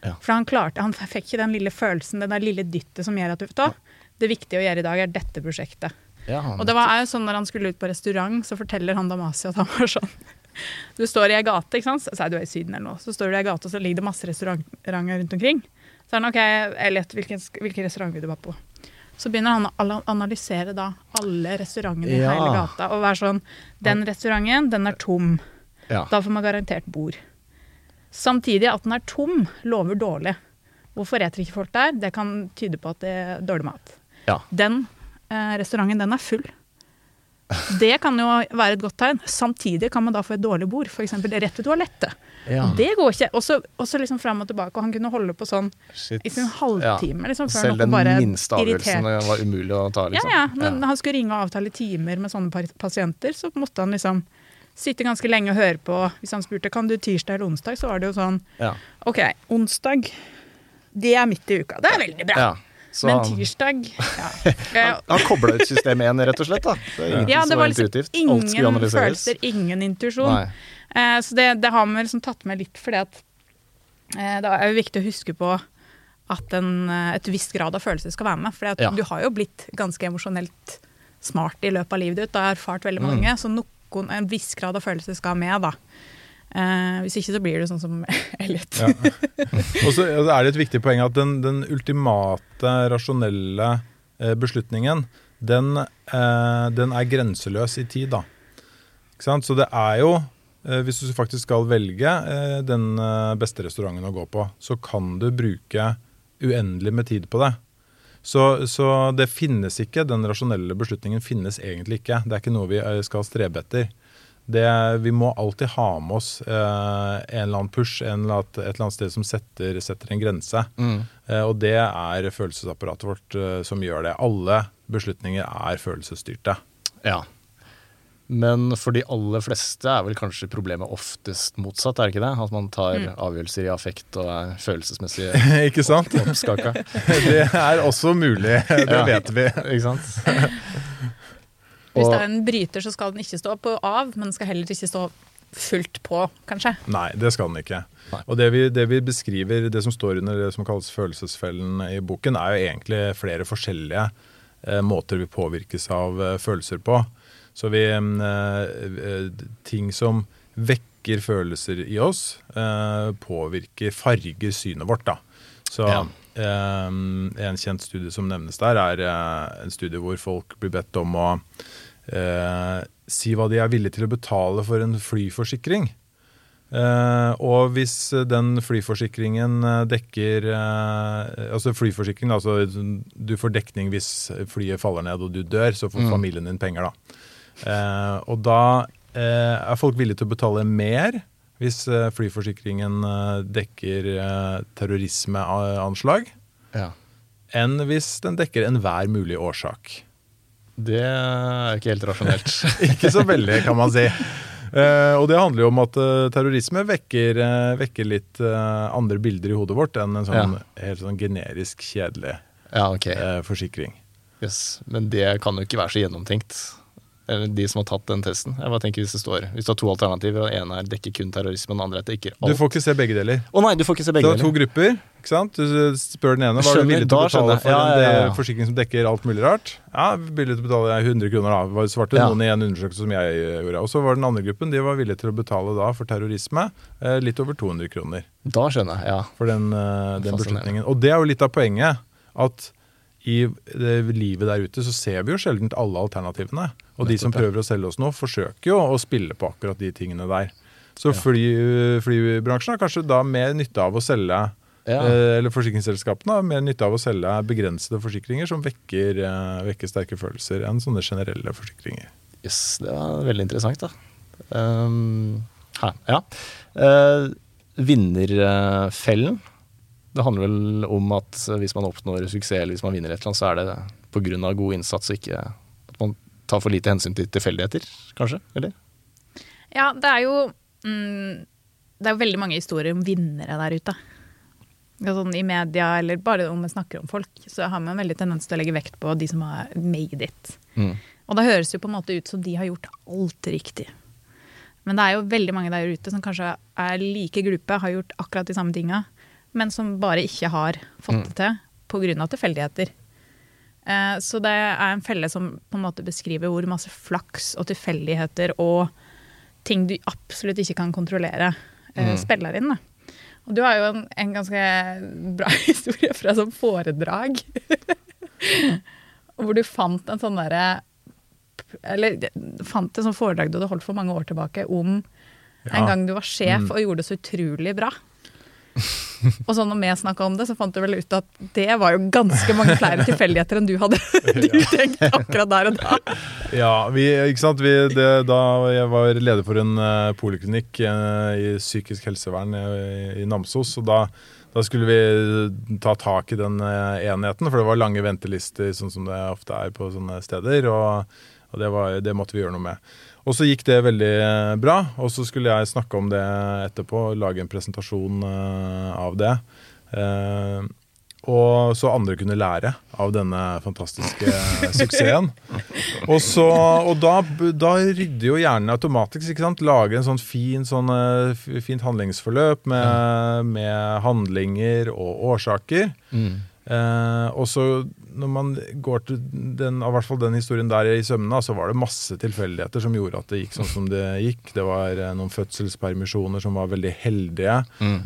Ja. For han klarte, han fikk ikke den lille følelsen, den der lille dyttet som gjør at du vet, da, det viktige å gjøre i dag er dette prosjektet. ja Og det var jo sånn når han skulle ut på restaurant, så forteller han Damasi at han var sånn Du står i ei gate, ikke sant? Så er du i Syden eller noe. Så står du i ei gate, og så ligger det masse restauranter rundt omkring. Så er han OK, Elliot, hvilken, hvilken restaurant vil du være på? Så begynner han å analysere da alle restaurantene i Ja. hele gata. Og være sånn Den restauranten, den er tom. ja. Da får man garantert bord. Samtidig at den er tom, lover dårlig. Hvorfor eter ikke folk der? Det kan tyde på at det er dårlig mat. ja. Den eh, restauranten, den er full. Det kan jo være et godt tegn. Samtidig kan man da få et dårlig bord, f.eks. rett ved toalettet. ja. Det går ikke. Og så liksom fram og tilbake. Og han kunne holde på sånn Shit. i sin halvtime. Liksom, før Selv den bare minste avgjørelsen irritert. var umulig å ta, Ja, liksom. ja. ja. når han skulle ringe og avtale timer med sånne pasienter, så måtte han liksom sitte ganske lenge og høre på. Hvis han spurte kan du tirsdag eller onsdag, så var det jo sånn ja. OK, onsdag, det er midt i uka. Det er veldig bra. Så Men tirsdag ja. Han, han kobla ut system 1, rett og slett. da. Det Ja, det var var liksom. Ingen følelser, ingen intuisjon. Eh, så det, det har vi liksom tatt med litt fordi at eh, det er jo viktig å huske på at en, eh, et visst grad av følelser skal være med. For Ja. du har jo blitt ganske emosjonelt smart i løpet av livet ditt. og har erfart veldig Mm. mange, så noen, en viss grad av følelser skal med. da. Eh, hvis ikke så blir det sånn som Elliot. Ja. Og så er det et viktig poeng at den, den ultimate rasjonelle eh, beslutningen, den, eh, den er grenseløs i tid, da. Så det er jo eh, Hvis du faktisk skal velge eh, den beste restauranten å gå på, så kan du bruke uendelig med tid på det. Så, så det finnes ikke, den rasjonelle beslutningen finnes egentlig ikke. Det er ikke noe vi skal strebe etter. Det, vi må alltid ha med oss eh, en eller annen push, en eller annen, et eller annet sted som setter, setter en grense. Mm. Eh, og det er følelsesapparatet vårt eh, som gjør det. Alle beslutninger er følelsesstyrte. Ja. Men for de aller fleste er vel kanskje problemet oftest motsatt, er det ikke det? At man tar Mm. avgjørelser i affekt og er følelsesmessig ikke sant? oppskaka. Det er også mulig, det Ja. vet vi. Ikke sant? Hvis det er en bryter, så skal den ikke stå på av, men den skal heller ikke stå fullt på, kanskje. Nei, det skal den ikke. Nei. Og det vi, det vi beskriver, det som står under det som kalles følelsesfellen i boken, er jo egentlig flere forskjellige eh, måter vi påvirkes av eh, følelser på. Så vi eh, eh, Ting som vekker følelser i oss, eh, påvirker, farger synet vårt, da. Så Ja. eh, en kjent studie som nevnes der, er eh, en studie hvor folk blir bedt om å eh, si hva de er villige til å betale for en flyforsikring. Eh, og hvis den flyforsikringen eh, dekker eh, Altså flyforsikring, altså du får dekning hvis flyet faller ned og du dør, så får Mm. familien din penger, da. Eh, og da eh, er folk villige til å betale mer hvis flyforsikringen dekker terrorismeanslag, Ja. enn hvis den dekker enhver mulig årsak. Det er ikke helt rasjonelt. Ikke så veldig, kan man si. Uh, og det handler jo om at uh, terrorisme vekker, uh, vekker litt andre bilder i hodet vårt enn en sånn helt sånn generisk kjedelig ja, okay. forsikring. Yes. Men det kan jo ikke være så gjennomtenkt. Eller de som har tatt den testen. Jeg bare tenker Hvis det står Hvis du har to alternativer, og den ene er dekker kun terrorisme, og den andre er dekker Du alt. får ikke se begge deler. Å nei, du får ikke se begge Det Du har to grupper. ikke sant? Du spør den ene Hva du Skjønner, villig til å betale for Ja, ja, ja. en forsikring som dekker alt mulig rart. Ja, villig til å betale 100 kroner da, var- svarte Ja. noen i en undersøkelse som jeg eh, gjorde. Og så var den andre gruppen de var villige til å betale da for terrorisme eh, litt over 200 kroner. Da skjønner jeg, ja. for den, eh, den beslutningen. Og det er jo litt av poenget. At i det livet der ute så ser vi jo sjelden alle alternativene. Og de som prøver å selge oss nå, forsøker jo å spille på akkurat de tingene der. Så fly, flybransjen har kanskje da mer nytte av å selge Ja. eh, Eller forsikringsselskapene har mer nytte av å selge begrensede forsikringer som vekker, eh, vekker sterke følelser, enn sånne generelle forsikringer. Yes, det var veldig interessant, da. Um, her, ja. Uh, vinnerfellen. Det handler vel om at hvis man oppnår suksess eller hvis man vinner et eller annet, så er det pga. god innsats og ikke at man tar for lite hensyn til tilfeldigheter, kanskje? Eller? Ja, det er jo mm, Det er jo veldig mange historier om vinnere der ute. Sånn I media, eller bare om vi snakker om folk, så har man veldig tendens til å legge vekt på de som har made it. Mm. Og da høres det på en måte ut som de har gjort alt riktig. Men det er jo veldig mange der ute som kanskje er like glupe, har gjort akkurat de samme tinga, men som bare ikke har fått det til pga. tilfeldigheter. Eh, Så det er en felle som på en måte beskriver hvor masse flaks og tilfeldigheter og ting du absolutt ikke kan kontrollere, mm. spiller inn. Da. Og du har jo en, en ganske bra historie fra sånn foredrag. hvor du fant en sånn derre Eller fant et sånt foredrag du hadde holdt for mange år tilbake om Ja. en gang du var sjef og gjorde det så utrolig bra. og så når vi snakka om det, så fant du vel ut at det var jo ganske mange flere tilfeldigheter enn du hadde du tenkt akkurat der og da. Ja, vi, ikke sant? Vi, det, da jeg var leder for en uh, poliklinikk uh, i psykisk helsevern i, i Namsos, og da, da skulle vi ta tak i den eh, enheten, for det var lange ventelister, sånn som det ofte er på sånne steder, og, og det, var, det måtte vi gjøre noe med. Og så gikk det veldig eh, bra, og så skulle jeg snakke om det etterpå, lage en presentasjon eh, av det. Eh, og så andre kunne lære av denne fantastiske suksessen. Og, så, og da, da rydder jo hjernen automatisk. ikke sant? Lager en sånn fin, sånn, fint handlingsforløp med, med handlinger og årsaker. Eh, og så når man går til den, i hvert fall den historien der i sømmene, så var det masse tilfeldigheter som gjorde at det gikk sånn som det gikk. Det var eh, noen fødselspermisjoner som var veldig heldige. Mm.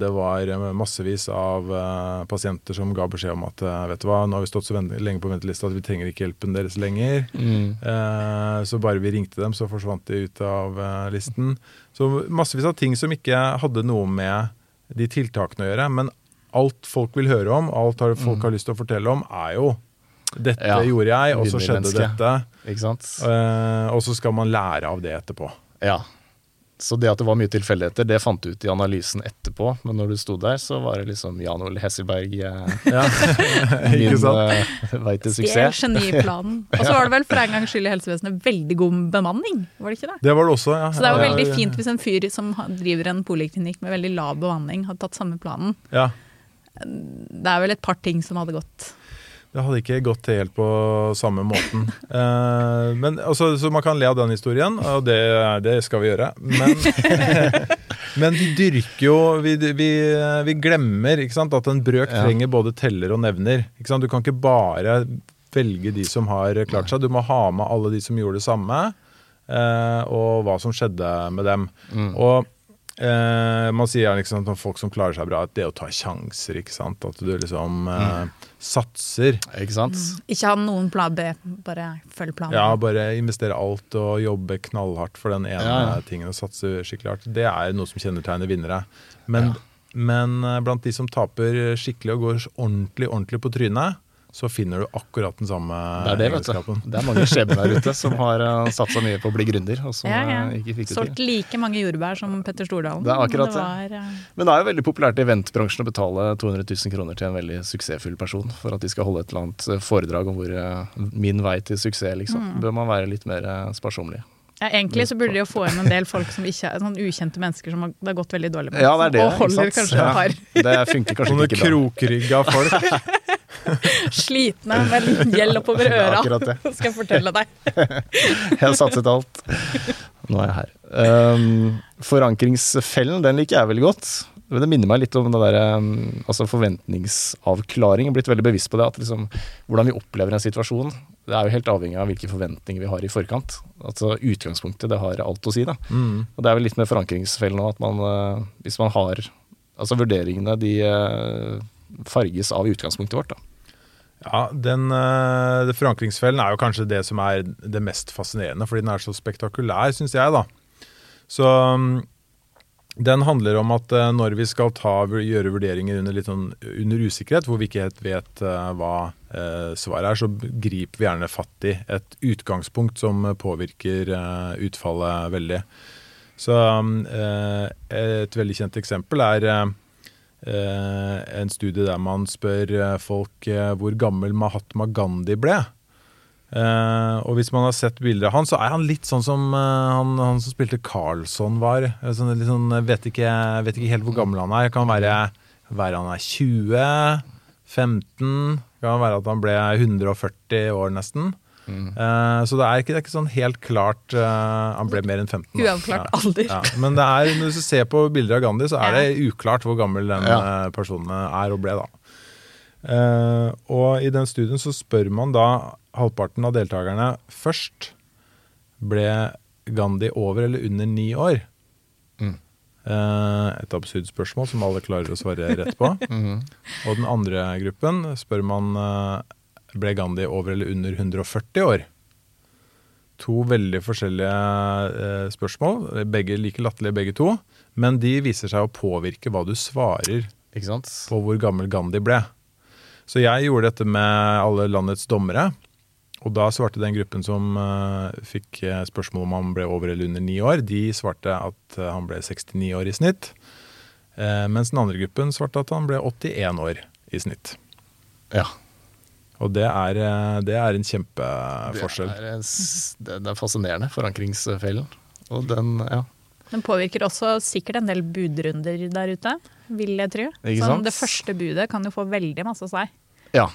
det var eh, massevis av eh, pasienter som ga beskjed om at eh, vet du hva, nå har vi stått så lenge på ventelista at vi trenger ikke hjelpen deres lenger. Mm. så bare vi ringte dem, så forsvant de ut av eh, listen. Så massevis av ting som ikke hadde noe med de tiltakene å gjøre. Men alt folk vil høre om, alt har- folk har lyst til å fortelle om, er jo dette Ja, gjorde jeg, og så skjedde dette. Ikke sant? Eh, og så skal man lære av det etterpå. Ja. Så det at det var mye tilfeldigheter, det fant du ut i analysen etterpå. Men når du sto der, så var det liksom Jan Ole Hesselberg eh, Ja, min uh, vei til suksess. Stjel geniplanen. Og så var det vel for en gangs skyld i helsevesenet veldig god bemanning, var det ikke det? Det var det også, ja. Så det er jo Ja, veldig ja, fint hvis en fyr som driver en poliklinikk med veldig lav bemanning, hadde tatt samme planen. Ja. Det er vel et par ting som hadde gått. Det hadde ikke gått til helt på samme måten. Eh, men, altså, så man kan le av den historien, og det, det skal vi gjøre. Men, men vi dyrker jo Vi, vi, vi glemmer ikke sant, at en brøk Ja. trenger både teller og nevner. Ikke sant? Du kan ikke bare velge de som har klart seg. Du må ha med alle de som gjorde det samme, eh, og hva som skjedde med dem. Og eh, man sier gjerne ikke om folk som klarer seg bra, at det å ta sjanser, ikke sant. At du liksom eh, satser. Ikke sant? Ikke ha noen plan B, bare følg planen. Ja, bare investere alt og jobbe knallhardt for den ene Ja, ja. tingen og satse skikkelig hardt. Det er noe som kjennetegner vinnere. Men, men eh, blant de som taper skikkelig og går ordentlig, ordentlig på trynet, så finner du akkurat den samme Det er det, egenskapen. Det er mange skjebner der ute som har uh, satsa mye på å bli gründer, og som Ja, ja. eh, ikke fikk det Solgt til. like mange jordbær som Petter Stordalen. Det er akkurat det. var, ja. Men det er jo veldig populært i eventbransjen å betale 200 000 kroner til en veldig suksessfull person for at de skal holde et eller annet eh, foredrag om hvor eh, min vei til suksess, liksom. Mm. Bør man være litt mer eh, sparsommelig. ja, egentlig så burde de jo få inn en del folk som ikke er sånn ukjente mennesker som det har gått veldig dårlig med. Ja, det er det. og holder kanskje Ja. par Det funker kanskje Sånne ikke bra. krokrygga folk. slitne med gjeld oppover Det er øra. akkurat det. Skal jeg fortelle deg. Jeg har satset alt. Nå er jeg her. Um, forankringsfellen, den liker jeg veldig godt. Men Det minner meg litt om det der, um, altså forventningsavklaring. Jeg er blitt veldig bevisst på det. At liksom, hvordan vi opplever en situasjon, det er jo helt avhengig av hvilke forventninger vi har i forkant. Altså Utgangspunktet det har alt å si. da. Mm. Og Det er vel litt med forankringsfellen òg, at man, uh, hvis man har Altså vurderingene, de uh, farges av utgangspunktet vårt. da. Ja, den, den, Forankringsfellen er jo kanskje det som er det mest fascinerende, fordi den er så spektakulær, syns jeg. da. Så mm, den handler om at eh, når vi skal ta, gjøre vurderinger under, sånn, under usikkerhet, hvor vi ikke helt vet eh, hva eh, svaret er, så griper vi gjerne fatt i et utgangspunkt som påvirker eh, utfallet veldig. Så eh, et veldig kjent eksempel er eh, eh, en studie der man spør eh, folk eh, hvor gammel Mahatma Gandhi ble. Uh, og hvis man har sett bilder av han, så er han litt sånn som uh, han, han som spilte Carlsson var. Eh, Sånn, sånn, vet, ikke, vet ikke helt hvor gammel han er. Kan være, være han er 20, 15. Kan være at han ble 140 år nesten. Eh, så det er, ikke, det er ikke sånn helt klart uh, Han ble mer enn 15. da. Uavklart Ja. alder. Ja, men det er, når du ser på bilder av Gandhi, så er det uklart hvor gammel den Ja. eh, personen er og ble. da. Eh, og i den studien så spør man da halvparten av deltakerne først ble Gandhi over eller under ni år. Mm. Eh, et absurd spørsmål som alle klarer å svare rett på. Mhm. Og den andre gruppen spør man ble Gandhi over eller under 140 år. To veldig forskjellige eh, spørsmål, begge like latterlige begge to. Men de viser seg å påvirke hva du svarer på hvor gammel Gandhi ble. Så jeg gjorde dette med alle landets dommere. Og da svarte den gruppen som eh, fikk eh, spørsmål om han ble over eller under ni år, de svarte at han ble 69 år i snitt. Eh, mens den andre gruppen svarte at han ble 81 år i snitt. Ja. Og det er, eh, det er en kjempeforskjell. Det er, det det er fascinerende, forankringsfellen. Og den, ja. Den påvirker også sikkert en del budrunder der ute, vil jeg tro. Ikke Sånn, det første budet kan jo få veldig masse å si ja.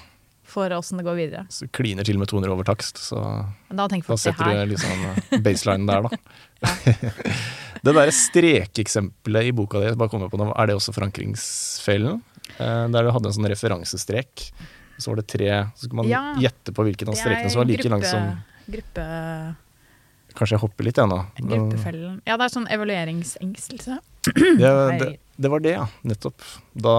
for åssen det går videre. Så kliner til med 200 over takst, så da da setter du liksom eh, baselinen der, da. det derre strekeksempelet i boka di, bare på nå, er det også forankringsfellen? Eh, der du hadde en sånn referansestrek. Så var det tre, så skulle man Ja. gjette på hvilken av strekene som var like lang som gruppe, Kanskje jeg hopper litt, jeg nå. Gruppefellen. Ja, det er sånn evalueringsengselse. Det, det, det var det, ja. Nettopp. Da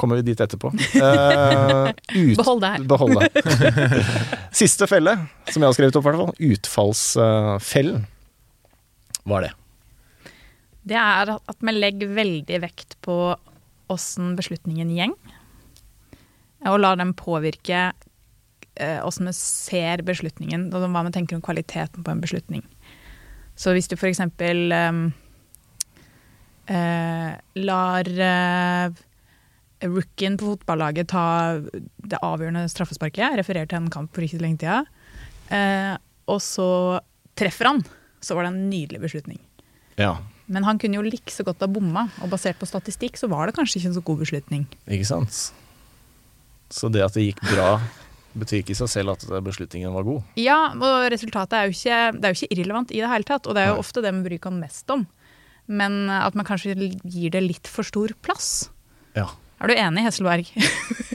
kommer vi dit etterpå. Eh, ut, Behold det her. Behold det. Siste felle, som jeg har skrevet opp, i hvert fall. Utfallsfellen. Hva er det? Det er at vi legger veldig vekt på åssen beslutningen gjeng. Og lar dem påvirke eh, åssen vi ser beslutningen, og hva vi tenker om kvaliteten på en beslutning. Så hvis du eksempel eh, eh, lar eh, rookien på fotballaget ta det avgjørende straffesparket, refererer til en kamp for ikke så lenge tida, eh, og så treffer han, så var det en nydelig beslutning. Ja, Men han kunne jo like så godt ha bomma, og basert på statistikk så var det kanskje ikke en så god beslutning. ikke sant? Så det at det gikk bra, betyr ikke i seg selv at beslutningen var god. Ja, og resultatet er jo ikke, det er jo ikke irrelevant i det hele tatt, og det er jo Nei. ofte det vi bryr oss mest om. Men at man kanskje gir det litt for stor plass. Ja. Er du enig, Hesselberg?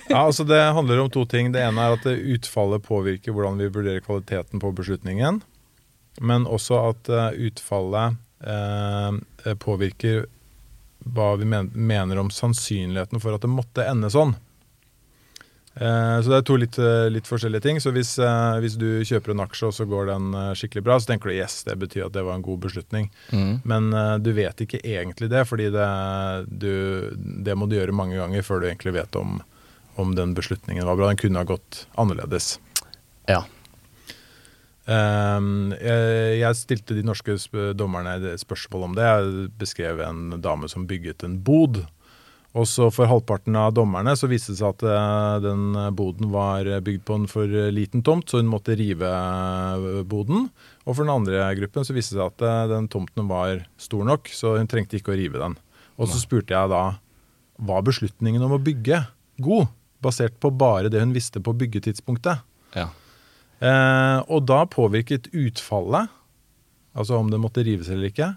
Ja, altså Det handler om to ting. Det ene er at utfallet påvirker hvordan vi vurderer kvaliteten på beslutningen. Men også at eh, utfallet eh, påvirker hva vi mener om sannsynligheten for at det måtte ende sånn. Eh, så det er to litt, eh, litt forskjellige ting. Så hvis, eh, hvis du kjøper en aksje og så går den skikkelig bra, så tenker du yes, det betyr at det var en god beslutning. Mm. Men du vet ikke egentlig det, fordi det, du, det må du gjøre mange ganger før du egentlig vet om, om den beslutningen var bra. Den kunne ha gått annerledes. Ja. Ehm, jeg stilte de norske dommerne spørsmål om det. Jeg beskrev en dame som bygget en bod. Og så for halvparten av dommerne så viste det seg at eh, den boden var bygd på en for liten tomt, så hun måtte rive eh, boden. Og for den andre gruppen så viste det seg at eh, den tomten var stor nok, så hun trengte ikke å rive den. Og så spurte jeg da var beslutningen om å bygge god, basert på bare det hun visste på byggetidspunktet. ja. Eh, og da påvirket utfallet, altså om det måtte rives eller ikke,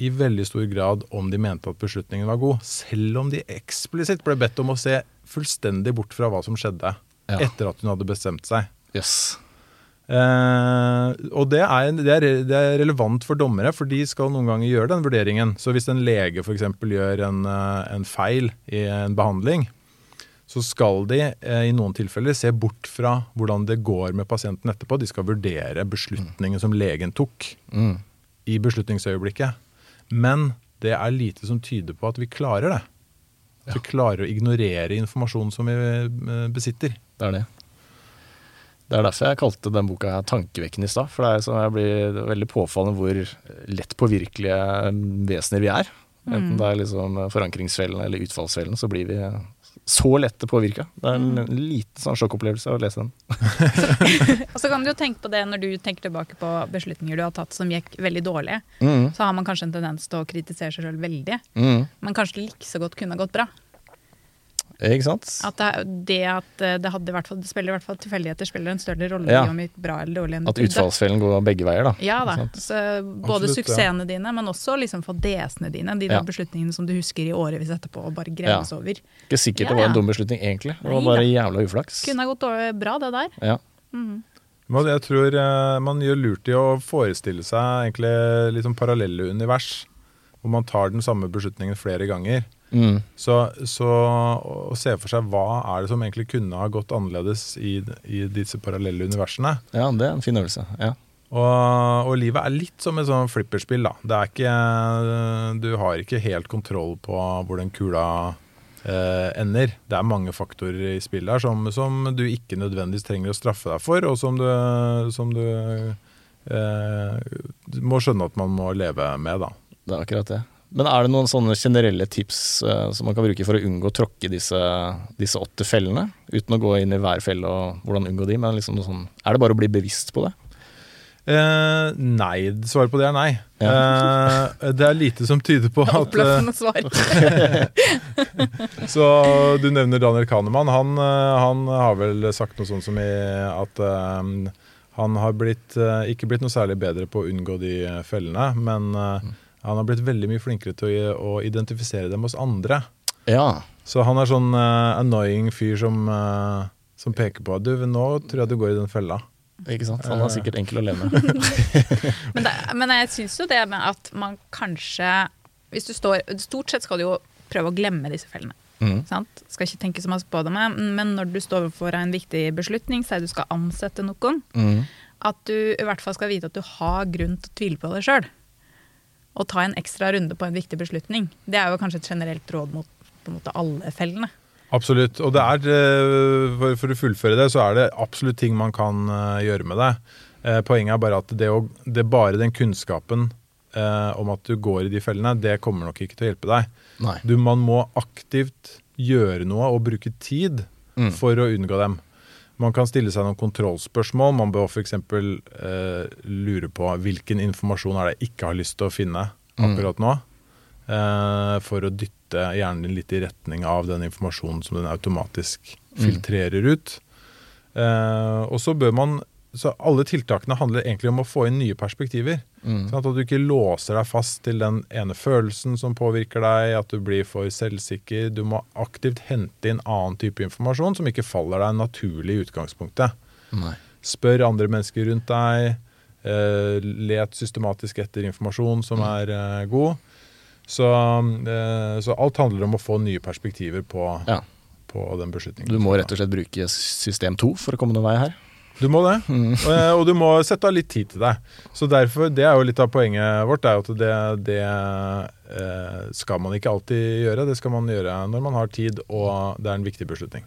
i veldig stor grad om de mente at beslutningen var god. Selv om de eksplisitt ble bedt om å se fullstendig bort fra hva som skjedde Ja. etter at hun hadde bestemt seg. Yes. Eh, og det er, det, er, det er relevant for dommere, for de skal noen ganger gjøre den vurderingen. Så hvis en lege f.eks. gjør en, eh, en feil i en behandling, så skal de eh, i noen tilfeller se bort fra hvordan det går med pasienten etterpå. De skal vurdere beslutningen som legen tok Mm. i beslutningsøyeblikket. Men det er lite som tyder på at vi klarer det. At vi klarer å ignorere informasjonen som vi eh, besitter. Det er det. Det er derfor jeg kalte den boka her 'Tankevekkende' i stad. For det er sånn jeg blir veldig påfallende hvor lett påvirkelige vesener vi er. Enten det er liksom forankringsfellen eller utfallsfellen, så blir vi så lett påvirka. Det er en liten sånn sjokkopplevelse å lese den. Og så kan du jo tenke på det når du tenker tilbake på beslutninger du har tatt som gikk veldig dårlig. Mm. Så har man kanskje en tendens til å kritisere seg sjøl veldig. Mm. Men kanskje like så godt kunne ha gått bra. Ikke sant? At det, det at det hadde i hvert fall, det spiller i hvert fall tilfeldigheter spiller en større rolle Ja. i om det gikk bra eller dårlig enn At utfallsfellen går begge veier, da. Ja da. Så både Absolutt, ja. suksessene dine, men også liksom fadesene dine. De Ja. der beslutningene som du husker i årevis etterpå og bare gremmes over. Ikke sikkert Ja, det var en dum beslutning, egentlig. Det var bare jævla uflaks. Kunne ha gått bra, det der. Ja. Men jeg tror eh, man gjør lurt i å forestille seg egentlig litt sånn parallelle univers, hvor man tar den samme beslutningen flere ganger. Mm. Så, så å se for seg hva er det som egentlig kunne ha gått annerledes i, i disse parallelle universene. ja, det er en fin øvelse. Ja. Og, og livet er litt som et sånn flipperspill. da. Det er ikke, du har ikke helt kontroll på hvor den kula eh, ender. Det er mange faktorer i spillet her som, som du ikke nødvendigvis trenger å straffe deg for, og som du, som du eh, må skjønne at man må leve med. da. Det er akkurat det. Men er det noen sånne generelle tips uh, som man kan bruke for å unngå å tråkke disse, disse åtte fellene? Uten å gå inn i hver felle og hvordan unngå de, men liksom sånn, er det bare å bli bevisst på det? Uh, nei, svaret på det er nei. Eh, det er lite som tyder på at Oppløftende svar. Så du nevner Daniel Kahneman. Han, han har vel sagt noe sånt som i at eh, han har blitt, ikke blitt noe særlig bedre på å unngå de fellene, men eh, han har blitt veldig mye flinkere til å, å identifisere dem hos andre. Ja. Så han er sånn uh, annoying fyr som, uh, som peker på at du, nå tror jeg du går i den fella. Ikke sant? Han er sikkert enkel å leve med. Men, det, men jeg syns jo det med at man kanskje Hvis du står Stort sett skal du jo prøve å glemme disse fellene. Mm. Sant? Skal ikke tenke så masse på det, men når du står overfor en viktig beslutning, sier du skal ansette noen, mm. at du i hvert fall skal vite at du har grunn til å tvile på deg sjøl. Og ta en ekstra runde på en viktig beslutning. Det er jo kanskje et generelt råd mot på en måte alle fellene. Absolutt. Og det er, eh, for, å fullføre det, så er det absolutt ting man kan eh, gjøre med det. Eh, Poenget er bare at det, å, det er bare den kunnskapen om at du går i de fellene, det kommer nok ikke til å hjelpe deg. Du, man må aktivt gjøre noe og bruke tid Mm. for å unngå dem. Man kan stille seg noen kontrollspørsmål. Man bør f.eks. Eh, lure på hvilken informasjon er det jeg ikke har lyst til å finne akkurat nå. Eh, for å dytte hjernen din litt i retning av den informasjonen som den automatisk filtrerer ut. Eh, og så bør man så Alle tiltakene handler egentlig om å få inn nye perspektiver. Mm. Sånn at du ikke låser deg fast til den ene følelsen som påvirker deg, at du blir for selvsikker. Du må aktivt hente inn annen type informasjon som ikke faller deg naturlig i utgangspunktet. Nei. Spør andre mennesker rundt deg. Eh, let systematisk etter informasjon som er eh, god. Så, eh, så alt handler om å få nye perspektiver på, Ja. på den beslutningen. Du må rett og slett bruke system 2 for å komme noen vei her. Du må det. Mm. Og du må sette av litt tid til deg. Så derfor, Det er jo litt av poenget vårt. er jo at Det, det eh, skal man ikke alltid gjøre. Det skal man gjøre når man har tid og det er en viktig beslutning.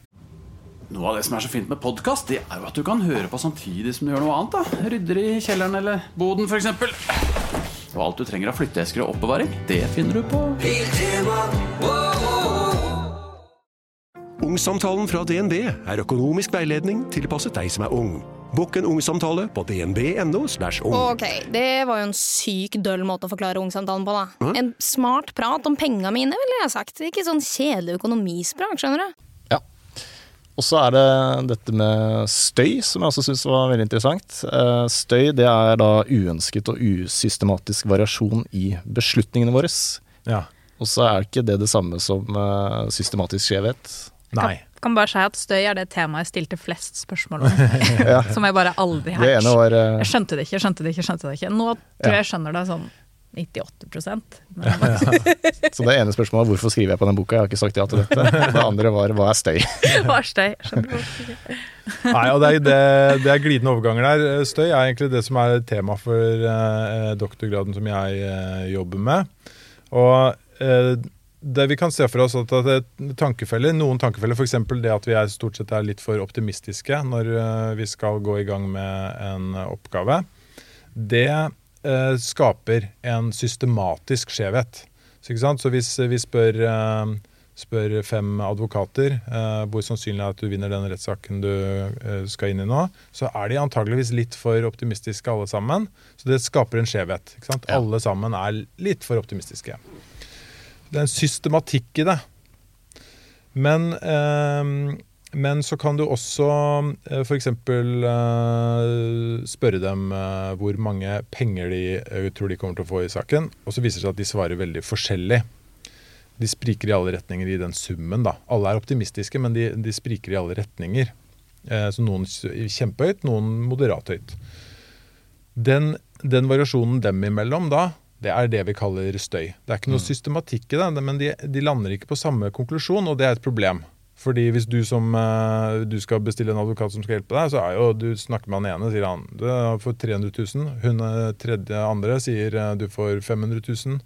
Noe av det som er så fint med podkast, det er jo at du kan høre på samtidig som du gjør noe annet. da Rydder i kjelleren eller boden, f.eks. Og alt du trenger av flytteesker og oppbevaring, det finner du på Ungsamtalen fra DNB er økonomisk veiledning tilpasset deg som er ung. Bukk en ungsamtale på dnb.no. ung. Ok, det var jo en syk døll måte å forklare ungsamtalen på, da. En smart prat om penga mine, ville jeg sagt. Ikke sånn kjedelig økonomisprat, skjønner du. Ja. Og så er det dette med støy, som jeg også syns var veldig interessant. Eh, Støy det er da uønsket og usystematisk variasjon i beslutningene våre. Ja. Og så er ikke det det samme som eh, systematisk skjevhet. Nei. Kan bare si at støy er det temaet jeg stilte flest spørsmål om. Som jeg bare aldri har Det ene var eh, Jeg skjønte det ikke, skjønte det ikke, skjønte det ikke. Nå tror jeg jeg skjønner det sånn 98 men Så det ene spørsmålet var hvorfor skriver jeg på den boka, jeg har ikke sagt ja til dette. Det andre var hva er støy? Hva er støy? Skjønner du. Nei, og det er, det, det er glidende overganger der. Støy er egentlig det som er tema for eh, doktorgraden som jeg eh, jobber med. Og eh, det vi kan se for oss at, at er tankefeller, Noen tankefeller, f.eks. det at vi er stort sett er litt for optimistiske når eh, vi skal gå i gang med en oppgave, det eh, skaper en systematisk skjevhet. Så? Så hvis vi spør, eh, spør fem advokater eh, hvor sannsynlig er at du vinner den rettssaken du eh, skal inn i nå, så er de antageligvis litt for optimistiske alle sammen. Så det skaper en skjevhet. Ja. Alle sammen er litt for optimistiske. Det er en systematikk i det. Men, eh, men så kan du også eh, f.eks. Eh, spørre dem eh, hvor mange penger de eh, tror de kommer til å få i saken, og så viser det seg at de svarer veldig forskjellig. De spriker i alle retninger i den summen. da. Alle er optimistiske, men de, de spriker i alle retninger. Eh, så noen kjempehøyt, noen moderat høyt. Den, den variasjonen dem imellom da, det er det vi kaller støy. Det er ikke noe systematikk i det, men de, de lander ikke på samme konklusjon, og det er et problem. Fordi hvis du som eh, du skal bestille en advokat som skal hjelpe deg, så er jo du snakker med han ene, sier han du får 300 000. Hun eh, tredje andre sier eh, du får 500 000.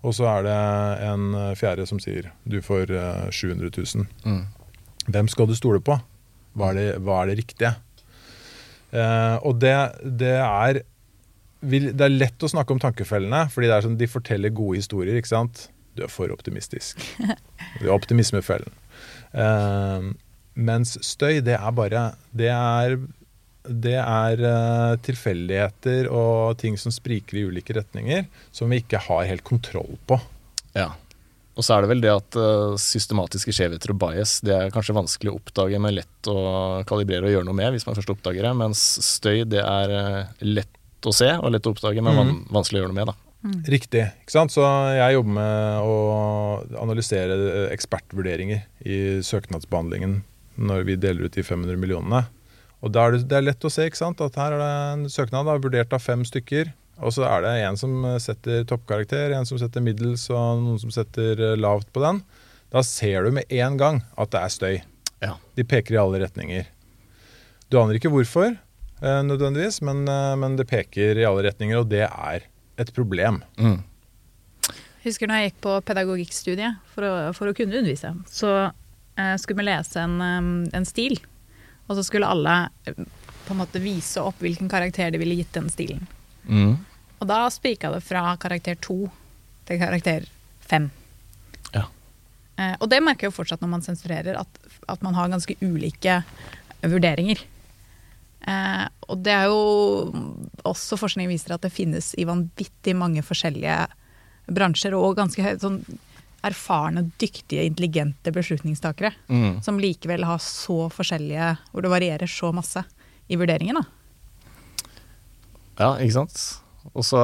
Og så er det en fjerde som sier du får eh, 700 000. Mm. Hvem skal du stole på? Hva er det, hva er det riktige? Eh, og det, det er vil, Det er lett å snakke om tankefellene, fordi det er sånn, de forteller gode historier. ikke sant? Du er for optimistisk. Du er optimismefellen. Uh, mens støy, det er bare Det er, det er uh, tilfeldigheter og ting som spriker i ulike retninger, som vi ikke har helt kontroll på. Ja. Og så er det vel det at uh, systematiske skjevheter og bias det er kanskje vanskelig å oppdage, men lett å kalibrere og gjøre noe med hvis man først oppdager det. Mens støy det er eh, lett å se og lett å oppdage, men mm. vanskelig å gjøre noe med. da. Riktig. ikke sant? Så jeg jobber med å analysere ekspertvurderinger i søknadsbehandlingen når vi deler ut de 500 millionene. Og da er det, det er lett å se ikke sant? at her er det en søknad da, vurdert av fem stykker. Og så er det en som setter toppkarakter, en som setter middels og noen som setter eh, lavt på den. Da ser du med en gang at det er støy. Ja. De peker i alle retninger. Du aner ikke hvorfor, eh, nødvendigvis, men, eh, men det peker i alle retninger, og det er et problem. Mm. Husker når jeg gikk på pedagogikkstudiet for å, for å kunne undervise, så eh, skulle vi lese en, eh, en stil. Og så skulle alle eh, på en måte vise opp hvilken karakter de ville gitt den stilen. Mm. Og da spika det fra karakter to til karakter fem. Ja. Eh, og det merker jeg jo fortsatt når man sensurerer, at, at man har ganske ulike vurderinger. Eh, og det er jo også forskning viser at det finnes i vanvittig mange forskjellige bransjer, og ganske sånn erfarne, dyktige, intelligente beslutningstakere. Mm. Som likevel har så forskjellige Hvor det varierer så masse i vurderingen. da. Ja, ikke sant? Og så,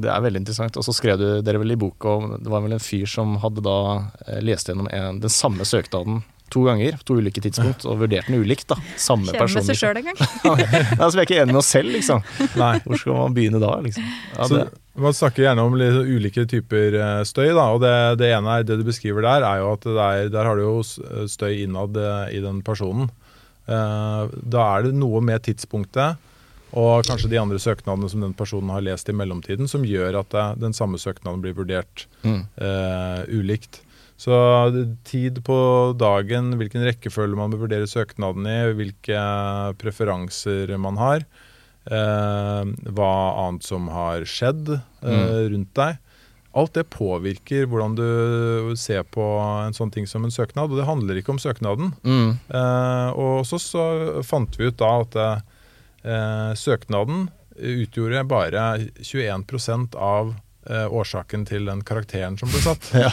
Det er veldig interessant. Og så skrev du dere vel i boka om Det var vel en fyr som hadde da eh, lest gjennom en, den samme søknaden to ganger, på to ulike tidspunkt, og vurdert den ulikt. da. Samme person. med seg sjøl en gang. Ja, vi er ikke enige med oss selv, liksom. Nei. Hvor skal man begynne da, liksom? Ja, Så det, Man snakker gjerne om litt ulike typer eh, støy. da, og det, det ene er, det du beskriver der, er jo at det er, der har du jo støy innad eh, i den personen. Eh, Da er det noe med tidspunktet og kanskje de andre søknadene som den personen har lest i mellomtiden, som gjør at eh, den samme søknaden blir vurdert mm. uh, ulikt. Så tid på dagen, hvilken rekkefølge man bør vurdere søknaden i, hvilke preferanser man har, eh, hva annet som har skjedd eh, rundt deg. Alt det påvirker hvordan du ser på en sånn ting som en søknad, og det handler ikke om søknaden. Mm. Eh, og så, så fant vi ut da at eh, søknaden utgjorde bare 21% av eh, årsaken til den karakteren som ble satt. Ja.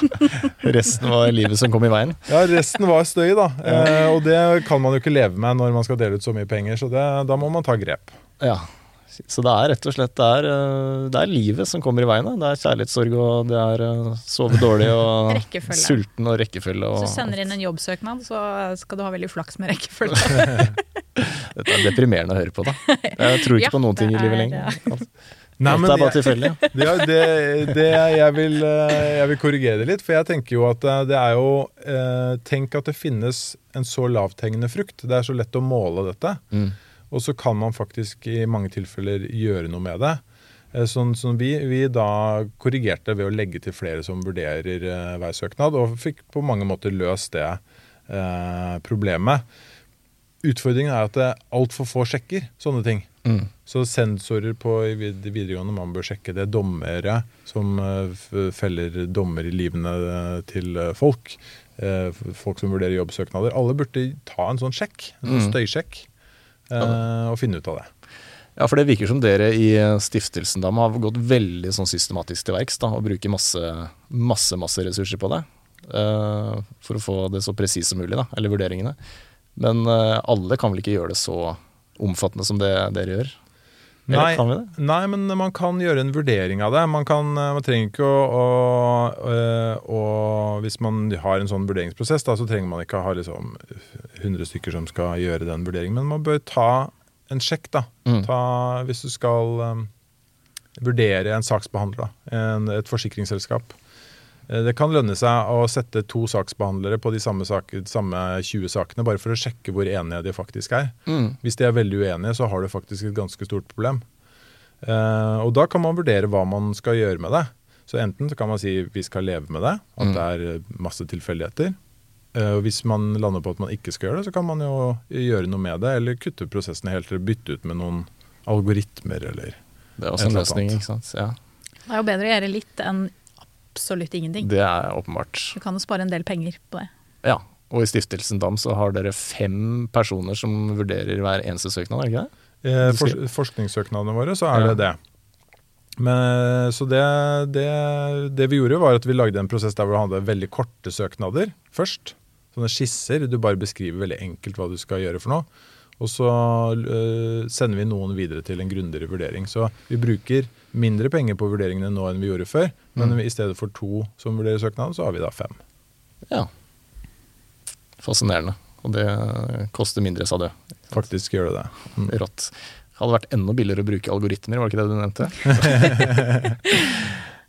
Resten var livet som kom i veien. Ja, resten var støy, da. Eh, og det kan man jo ikke leve med når man skal dele ut så mye penger, så det, da må man ta grep. Ja. Så det er rett og slett det er, eh, det er livet som kommer i veien. da. Det er kjærlighetssorg, og det er eh, sove dårlig og sulten og rekkefølge. Og Hvis du sender inn en jobbsøknad, så skal du ha veldig flaks med rekkefølge. Dette er deprimerende å høre på, da. Jeg tror ikke Ja, på noen ting i livet er, lenger. Nei, men, det er bare tilfeldig. Ja, det, det jeg, vil, eh, jeg vil korrigere det litt, for jeg tenker jo at eh, det er jo eh, Tenk at det finnes en så lavthengende frukt. Det er så lett å måle dette. Mm. Og så kan man faktisk i mange tilfeller gjøre noe med det. Sånn som vi, vi da korrigerte ved å legge til flere som vurderer veisøknad hver søknad, og fikk på mange måter løst det eh, problemet. Utfordringen er at det er altfor få sjekker sånne ting. Mm. Så sensorer på videregående, man bør sjekke det. Dommere som eh, feller dommer i livene eh, til eh, folk. Folk som vurderer jobbsøknader. Alle burde ta en sånn sjekk, en sånn Mm. støysjekk, mm. og finne ut av det. Ja, for det virker som dere i stiftelsen da har gått veldig sånn systematisk til verks og bruker masse, masse, masse ressurser på det. Uh, for å få det så presist som mulig, da, eller vurderingene. Men eh, alle kan vel ikke gjøre det så omfattende som det dere gjør? Nei, nei, men man kan gjøre en vurdering av det. Man, kan, eh, man trenger ikke å, å, eh, å Hvis man har en sånn vurderingsprosess, da, så trenger man ikke å ha liksom 100 stykker som skal gjøre den vurderingen. Men man bør ta en sjekk, da. Mm. Ta, hvis du skal um, vurdere en saksbehandler, da, en, et forsikringsselskap. Eh, Det kan lønne seg å sette to saksbehandlere på de samme, sak, samme 20 sakene, bare for å sjekke hvor enige de faktisk er. Mm. Hvis de er veldig uenige, så har du faktisk et ganske stort problem. Eh, og da kan man vurdere hva man skal gjøre med det. Så enten så kan man si vi skal leve med det, at Mm. det er eh, masse tilfeldigheter. Eh, og hvis man lander på at man ikke skal gjøre det, så kan man jo gjøre noe med det, eller kutte prosessen helt, eller bytte ut med noen algoritmer, eller Det er også en løsning, annet. ikke sant. Ja, Det er jo bedre å gjøre litt enn absolutt ingenting. det er åpenbart. Du kan jo spare en del penger på det. Ja. Og i Stiftelsen DAM så har dere fem personer som vurderer hver eneste søknad, er det ikke det? Eh, for, forskningssøknadene våre, så er Ja. det det. Men, så det, det, det vi gjorde, var at vi lagde en prosess der hvor vi hadde veldig korte søknader først. Sånne skisser. Du bare beskriver veldig enkelt hva du skal gjøre for noe. Og så øh, sender vi noen videre til en grundigere vurdering. Så vi bruker mindre penger på vurderingene nå enn vi gjorde før. Men Mm. i stedet for to som vurderer søknaden, så har vi da fem. Ja. Fascinerende. Og det koster mindre, sa du. Faktisk gjør det det. Mm. Rått. Hadde vært enda billigere å bruke algoritmer, var det ikke det du nevnte?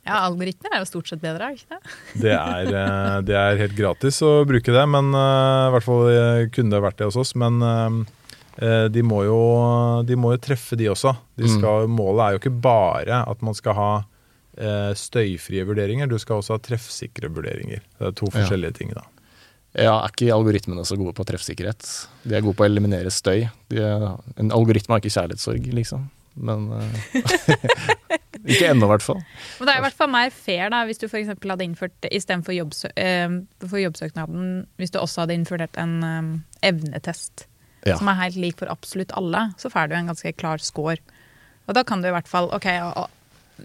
Ja, algoritmer er jo stort sett bedre, er det ikke det? Det er, eh, det er helt gratis å bruke det, men eh, i hvert fall eh, kunne det vært det hos oss. Men de, må jo, de må jo treffe, de også. De skal, Målet er jo ikke bare at man skal ha eh, støyfrie vurderinger, du skal også ha treffsikre vurderinger. Det er to Ja. forskjellige ting. da. Ja, er ikke algoritmene så gode på treffsikkerhet? De er gode på å eliminere støy. De er, en algoritme har ikke kjærlighetssorg, liksom. Men eh, Ikke ennå, i hvert fall. Men det er i hvert fall mer fair da, hvis du eksempel hadde innført istedenfor jobbsø eh, for jobbsøknaden, hvis du også hadde innført en eh, evnetest Ja. som er helt lik for absolutt alle, så får du en ganske klar score. Og da kan du i hvert fall Ok,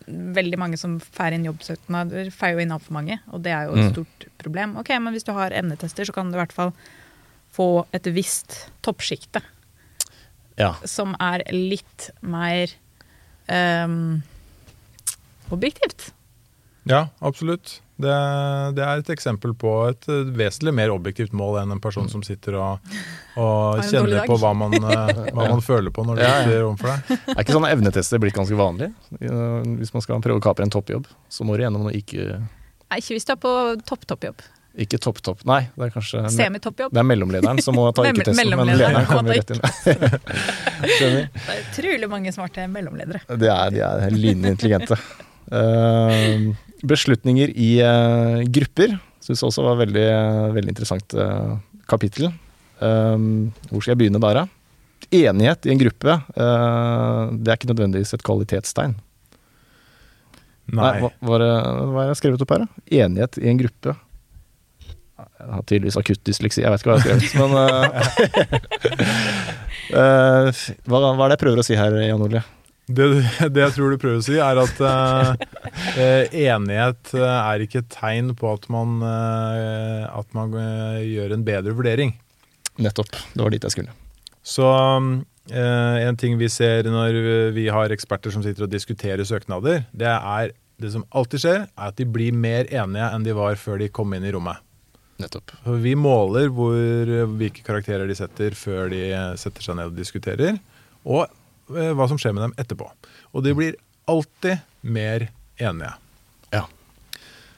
veldig mange som får inn jobbsøknader, får jo inn altfor mange, og det er jo et Mm. stort problem. Ok, men hvis du har emnetester, så kan du i hvert fall få et visst toppsjikte Ja. som er litt mer um, objektivt. Ja, absolutt. Det, det er et eksempel på et eh, vesentlig mer objektivt mål enn en person som sitter og, og kjenner på hva man, eh, hva man føler på når det Ja, ja. overfor deg. Er ikke sånne evnetester blitt ganske vanlig? Eh, Hvis man skal prøve å kapre en toppjobb, så må du gjennom noe ikke, Nei, ikke hvis du er på topp-toppjobb. ikke topp-topp. Nei, det er kanskje Semitoppjobb. Det er mellomlederen som må ta ikke-testen, men mellomlederen lederen kommer rett inn. Skjønner. Det er utrolig mange smarte mellomledere. De er, de er lynende intelligente. Eh, beslutninger i uh, grupper Syns også var veldig, veldig interessant uh, kapittel. Um, hvor skal jeg begynne der, da? Enighet i en gruppe, uh, det er ikke nødvendigvis et kvalitetstegn. Nei. hva, hva, det, hva er jeg skrevet opp her, da? Enighet i en gruppe. Jeg har tydeligvis akutt dysleksi, jeg vet ikke hva jeg har skrevet. men uh, eh, hva, hva er det jeg prøver å si her, Jan Ole? Det, det jeg tror du prøver å si, er at eh, eh, enighet eh, er ikke et tegn på at man, eh, at man eh, gjør en bedre vurdering. Nettopp. Det var dit jeg skulle. Så eh, en ting vi ser når vi har eksperter som sitter og diskuterer søknader, det er det som alltid skjer, er at de blir mer enige enn de var før de kom inn i rommet. Nettopp. Vi måler hvor, hvilke karakterer de setter før de setter seg ned og diskuterer, og hva som skjer med dem etterpå. Og de blir alltid mer enige. Ja.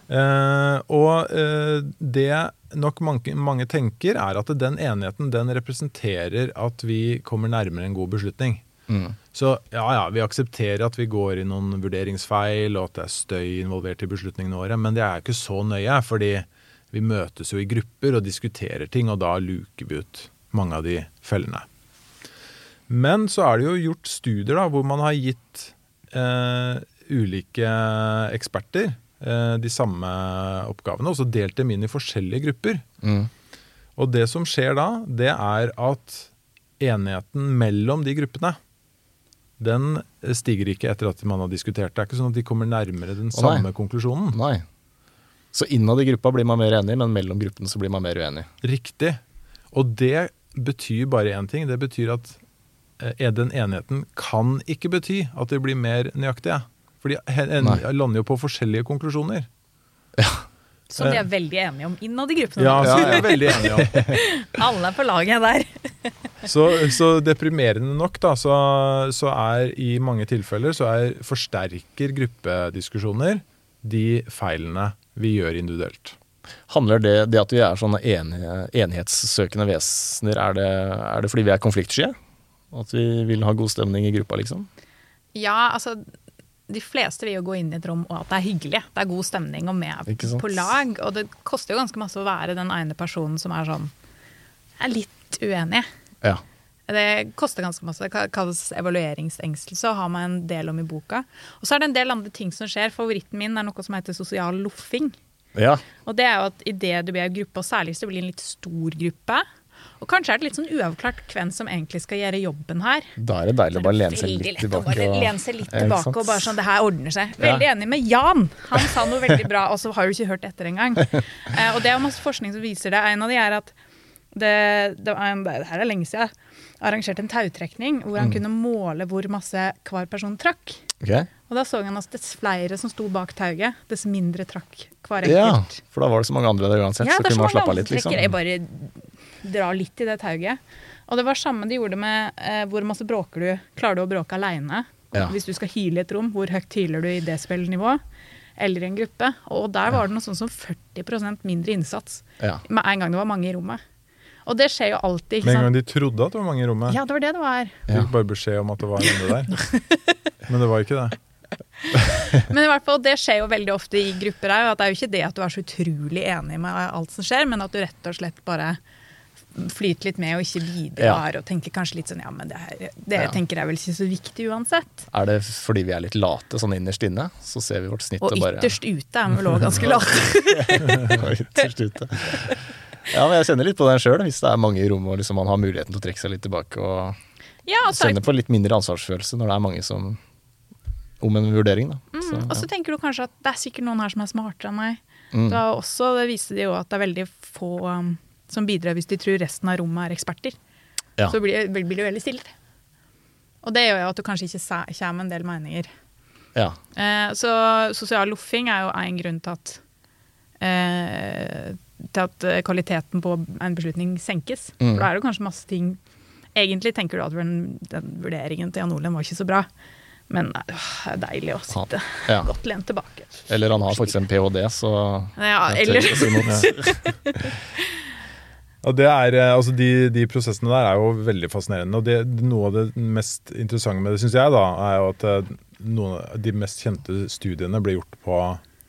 Eh, og eh, det nok mange, mange tenker, er at den enigheten den representerer at vi kommer nærmere en god beslutning. Mm. Så ja, ja, vi aksepterer at vi går i noen vurderingsfeil, og at det er støy involvert i beslutningene våre, men det er ikke så nøye, fordi vi møtes jo i grupper og diskuterer ting, og da luker vi ut mange av de fellene. Men så er det jo gjort studier da, hvor man har gitt eh, ulike eksperter eh, de samme oppgavene, og så delt dem inn i forskjellige grupper. Mm. Og det som skjer da, det er at enigheten mellom de gruppene, den stiger ikke etter at man har diskutert. Det er ikke sånn at de kommer nærmere den Å, nei. samme konklusjonen. Nei. Så innad i gruppa blir man mer enig, men mellom gruppene så blir man mer uenig. Riktig. Og det betyr bare én ting. Det betyr at eh, den enigheten kan ikke bety at de blir mer nøyaktige. For de lander jo på forskjellige konklusjoner. Ja. Som de er veldig enige om innad i gruppene. Ja, ja, jeg er veldig enige om. Alle er på laget der. Så, så deprimerende nok, da, så, så er i mange tilfeller så er forsterker gruppediskusjoner de feilene vi gjør individuelt. Handler det, det at vi er sånne enighetssøkende vesener, er det, er det fordi vi er konfliktsky? At vi vil ha god stemning i gruppa, liksom? Ja, altså de fleste vil jo gå inn i et rom og at det er hyggelig. Det er god stemning og med på lag. Og det koster jo ganske masse å være den ene personen som er sånn er litt uenig. Ja. Det koster ganske masse. Det kalles evalueringsengstelse og har man en del om i boka. Og så er det en del andre ting som skjer. Favoritten min er noe som heter sosial loffing. ja. Og det er jo at idet du blir i gruppe, og særlig hvis det blir en litt stor gruppe, og kanskje er det litt sånn uavklart hvem som egentlig skal gjøre jobben her. Da er det deilig å bare lene seg litt tilbake. bare og- lene seg litt tilbake og bare sånn, det her ordner seg. Veldig enig med Jan. Han sa noe veldig bra, og så har du ikke hørt etter engang. Eh, og det er masse forskning som viser det. En av de er at det, det, det her er lenge siden. Arrangerte en tautrekning hvor Mm. han kunne måle hvor masse hver person trakk. Okay. Og da så han at dess flere som sto bak tauet, dess mindre trakk hver Ja, for da var det så mange andre der uansett, Ja, så kunne man slappe av litt, liksom. Jeg bare drar litt i det tauget. Og det var samme de gjorde med eh, hvor masse bråker du Klarer du å bråke aleine? Ja. Hvis du skal hyle i et rom, hvor høyt hyler du i desibel-nivå? Eller i en gruppe. Og der var det noe sånn som 40% mindre innsats Ja. med en gang det var mange i rommet. Og det skjer jo alltid. Med en gang de trodde at det var mange i rommet. Ja, det var det det var. De fikk bare beskjed om at det var andre der. Men det var ikke det. Men i hvert fall, det skjer jo veldig ofte i grupper. At det er jo ikke det at du er så utrolig enig med alt som skjer, men at du rett og slett bare flyter litt med og ikke bidrar og tenker kanskje litt sånn ja, men det her det Ja. tenker jeg vel ikke så viktig uansett. Er det fordi vi er litt late sånn innerst inne? Så ser vi vårt snitt Og og bare ytterst ute er vi vel òg ganske late. Og ytterst ute. Ja, men jeg kjenner litt på den sjøl, hvis det er mange i rommet og liksom man har muligheten til å trekke seg litt tilbake og Ja, og kjenne på litt mindre ansvarsfølelse når det er mange som om en vurdering, da. Så, ja. og så tenker du kanskje at det er sikkert noen her som er smartere enn meg. Mm. Da også, det viser det jo at det er veldig få um, som bidrar hvis de tror resten av rommet er eksperter. Ja. Så blir, blir det veldig stille. Og det gjør jo at du kanskje ikke kommer en del meninger. ja. Eh, så sosial loffing er jo en grunn til at eh, til at eh, kvaliteten på en beslutning senkes. Mm. For da er det kanskje masse ting Egentlig tenker du at den, den vurderingen til Jan Olen var ikke så bra, men eh, det er deilig å sitte Ja. godt lent tilbake. Eller han har faktisk en ph.d., så Ja, eller si Og det er, eh, altså de, de prosessene der er jo veldig fascinerende. Og det, noe av det mest interessante med det, syns jeg, da, er jo at eh, noen av de mest kjente studiene ble gjort på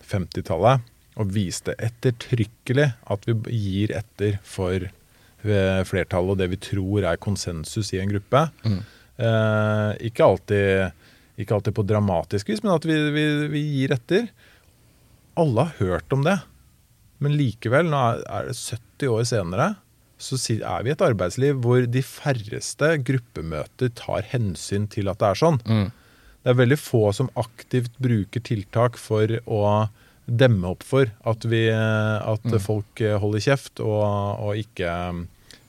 50-tallet. og viste ettertrykkelig at vi gir etter for eh, flertallet og det vi tror er konsensus i en gruppe. Eh, ikke, alltid, ikke alltid på dramatisk vis, men at vi, vi, vi gir etter. Alle har hørt om det, men likevel, nå er det 70 år senere, så er vi i et arbeidsliv hvor de færreste gruppemøter tar hensyn til at det er sånn. Det er veldig få som aktivt bruker tiltak for å demme opp for at, vi, at folk eh, holder kjeft og, og ikke,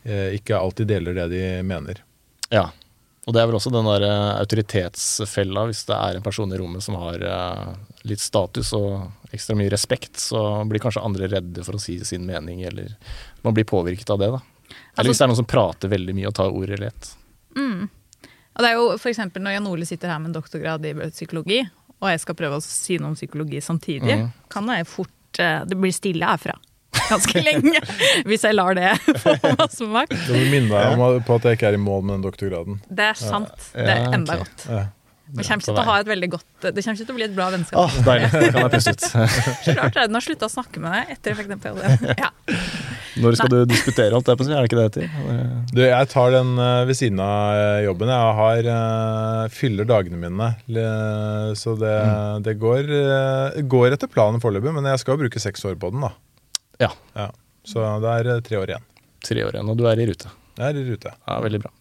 eh, ikke alltid deler det de mener. Ja. Og det er vel også den der eh, autoritetsfella, hvis det er en person i rommet som har eh, litt status og ekstra mye respekt, så blir kanskje andre redde for å si sin mening, eller man blir påvirket av det, da. Eller hvis det er noen som prater veldig mye og tar ordet lett. Og det er jo eksempel når Jan Ole sitter her med en doktorgrad i psykologi, og jeg skal prøve å si noe om psykologi samtidig, mm. kan det fort eh, Det blir stille herfra ganske lenge hvis jeg lar det få masse makt. Du vil minne deg om på at jeg ikke er i mål med den doktorgraden. Det er sant. Det er enda okay. godt. Det kommer ikke til å ha et veldig godt Det kommer ikke til å bli et bra vennskap. Oh, deilig. Det kan jeg puste ut. Så rart er den har slutta å snakke med deg etter jeg fikk den perioden. Ja. Når skal du disputere, alt det? på å? Er det ikke det heter? Du, jeg tar den eh, ved siden av eh, jobben. Jeg har, eh, fyller dagene mine. Så det, det går, går etter planen foreløpig, men jeg skal bruke seks år på den. da. Ja. Ja. Så det er tre år igjen. Tre år igjen, og du er i rute. Jeg er i rute. Ja, Veldig bra.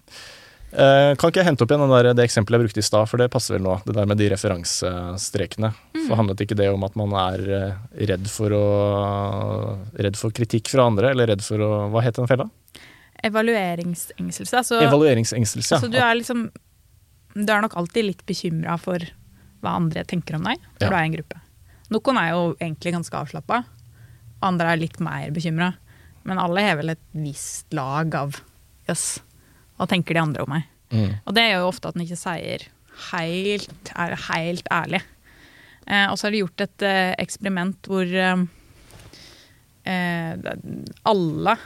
Eh, kan ikke jeg hente opp igjen den der, det eksempelet jeg brukte i stad, for det passer vel nå. Det der med de referansestrekene. For handlet ikke det om at man er eh, redd for å Redd for kritikk fra andre, eller redd for å Hva het den fella? Evalueringsengselse. Altså, Evalueringsengstelse. altså, du er liksom Du er nok alltid litt bekymra for hva andre tenker om deg når Ja. du er i en gruppe. Noen er jo egentlig ganske avslappa, andre er litt mer bekymra. Men alle har vel et visst lag av Jøss, hva tenker de andre om meg? Mm. Og det gjør jo ofte at en ikke sier helt, er helt ærlig. Eh, og så har de gjort et eh, eksperiment hvor eh, eh, alle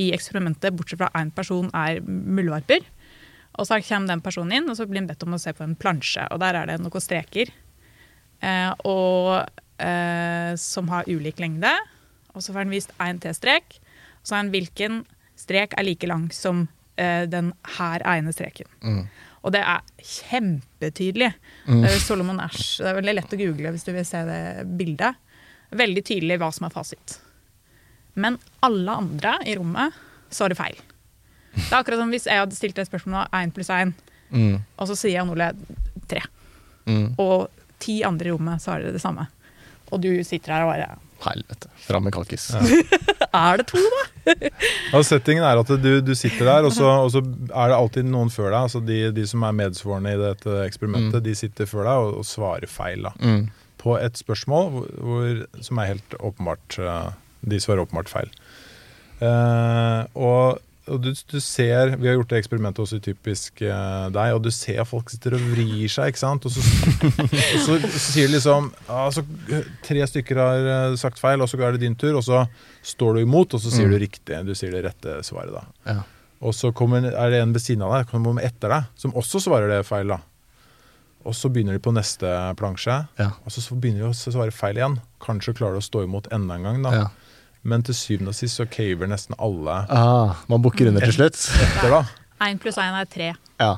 i eksperimentet, bortsett fra én person, er muldvarper. Og så kommer den personen inn, og så blir han bedt om å se på en plansje. Og der er det noen streker eh, og, eh, som har ulik lengde. Og så får han vist én T-strek. Og så har han hvilken strek er like lang som uh, den her ene streken. Og det er kjempetydelig. Mm. Uh, Solomon Ash. Det er veldig lett å google hvis du vil se det bildet. Veldig tydelig hva som er fasit. Men alle andre i rommet svarer feil. Det er akkurat som hvis jeg hadde stilt et spørsmål om én pluss én, Mm. og så sier Jan Ole tre. Mm. Og ti andre i rommet svarer det samme. Og du sitter her og bare Helvete. Fram med kalkis. Er det to, da? ja, settingen er at du, du sitter der, og så, og så er det alltid noen før deg. Altså de, de som er medsvorne i dette eksperimentet, de sitter før deg og, og svarer feil. da. Mm. På et spørsmål hvor, hvor, som er helt åpenbart eh, De svarer åpenbart feil. Uh, og og du, du ser, Vi har gjort det eksperimentet også i typisk uh, deg, og du ser folk sitter og vrir seg. ikke sant? Og så, og så, så sier de liksom altså, Tre stykker har uh, sagt feil, og så er det din tur. Og så står du imot, og så sier du riktig. Du sier det rette svaret. da. Ja. Og så kommer, er det en ved siden av deg kommer etter deg, som også svarer det feil. da. Og så begynner de på neste plansje, Ja. og så begynner de å svare feil igjen. Kanskje klarer du å stå imot enda en gang. da. Ja. Men til syvende og sist så caver nesten alle Ah, man bukker under til slutt. etter, da. Én pluss én er tre. Ja.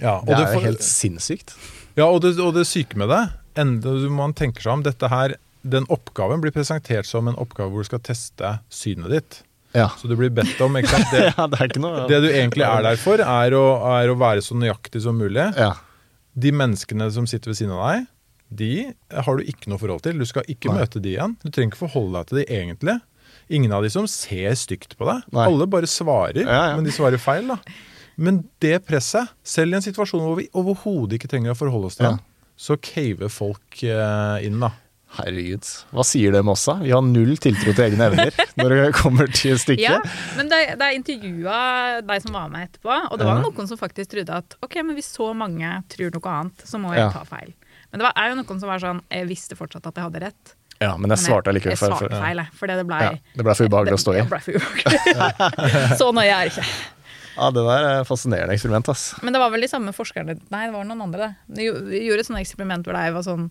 Ja, og Det er jo helt sinnssykt. Ja, og det, og det syke med det, enda man tenker seg om, dette her, den oppgaven blir presentert som en oppgave hvor du skal teste synet ditt. Ja. Så du blir bedt om, ikke sant? Det, ja, det er ikke noe det du egentlig er der for, er å, er å være så nøyaktig som mulig. Ja. De menneskene som sitter ved siden av deg, de har du ikke noe forhold til. Du skal ikke Nei. møte de igjen. Du trenger ikke forholde deg til de egentlig. Ingen av de som ser stygt på deg. Nei. Alle bare svarer, Ja, ja. men de svarer feil. da. Men det presset, selv i en situasjon hvor vi overhodet ikke trenger å forholde oss til Ja. den, så caver folk eh, inn, da. Herregud. Hva sier det med oss, da? Vi har null tiltro til egne evner når det kommer til stykket. Ja, men det, det er intervjua deg som var med etterpå, og det var Ja. noen som faktisk trodde at ok, men hvis så mange tror noe annet, så må jeg Ja. ta feil. Men det var, er jo noen som var sånn Jeg visste fortsatt at jeg hadde rett. Ja, men jeg svarte allikevel. Jeg jeg svarte for- feil, for det ble Ja, det ble for ubehagelig å stå i. Det ble for ubehagelig. så nøye er det ikke. Ja, det der er fascinerende eksperiment, ass. Men det var vel de samme forskerne Nei, det var noen andre, det. Vi gjorde et sånt eksperiment hvor det var sånn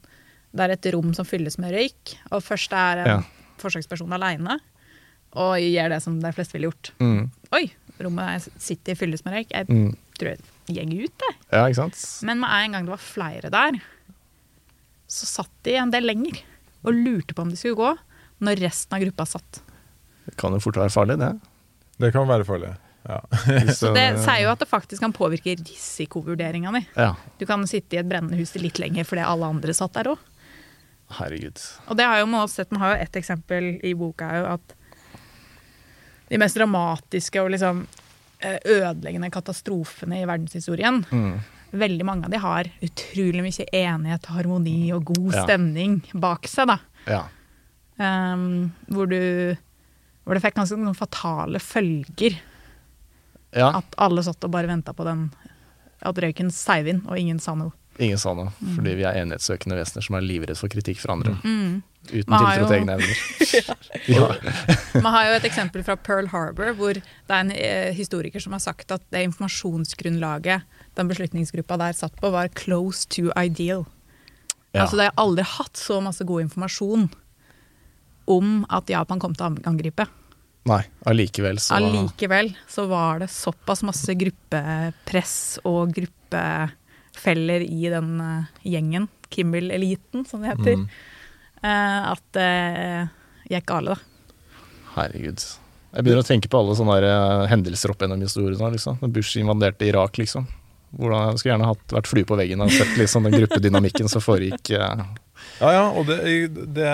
Det er et rom som fylles med røyk, og først er en Ja. forsøksperson aleine og gjør det som de fleste ville gjort. Mm. Oi, rommet jeg sitter fylles med røyk. Jeg Mm. tror jeg gjenger ut, jeg. Ja, ikke sant? Men med en gang det var flere der, så satt de en del lenger og lurte på om de skulle gå, når resten av gruppa satt. Det kan jo fort være farlig, det. Det kan være farlig. Ja. Så det sier jo at det faktisk kan påvirke risikovurderinga di. Ja, Du kan sitte i et brennende hus litt lenger fordi alle andre satt der òg. herregud. Og det har jo med oss sett, Man har jo et eksempel i boka er jo at de mest dramatiske og liksom eh, ødeleggende katastrofene i verdenshistorien Mm. Veldig mange av de har utrolig mye enighet, harmoni og god Ja. stemning bak seg. da. Ja. Um, hvor, du, hvor det fikk ganske noen fatale følger. ja. At alle satt og bare venta på den at røyken seiv inn, og ingen sa noe. Ingen sa noe. Fordi vi er enighetssøkende vesener som er livredde for kritikk fra andre. Mm. Uten tiltro til egne evner. ja. Man har jo et eksempel fra Pearl Harbor, hvor det er en eh, historiker som har sagt at det informasjonsgrunnlaget den beslutningsgruppa der satt på, var close to ideal. Ja. Altså, de har aldri hatt så masse god informasjon om at Japan kom til å angripe. Nei, allikevel så Allikevel så var det såpass masse gruppepress og gruppefeller i den eh, gjengen, Kimmel-eliten som det heter, mm. at det gikk gale, da. Herregud. Jeg begynner å tenke på alle sånne eh, hendelser opp gjennom historien. Liksom. Bush invaderte Irak, liksom. Hvordan, jeg skulle gjerne hatt, vært flue på veggen og sett liksom, den gruppedynamikken som foregikk. eh, Ja, ja, og det, det,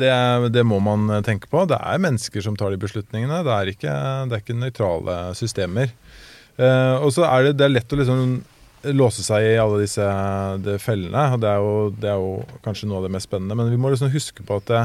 det, det må man tenke på. Det er mennesker som tar de beslutningene. Det er ikke, det er ikke nøytrale systemer. Eh, og så er det, er lett å liksom låse seg i alle disse fellene. og er, jo, det er jo kanskje noe av det mest spennende. Men vi må liksom huske på at det,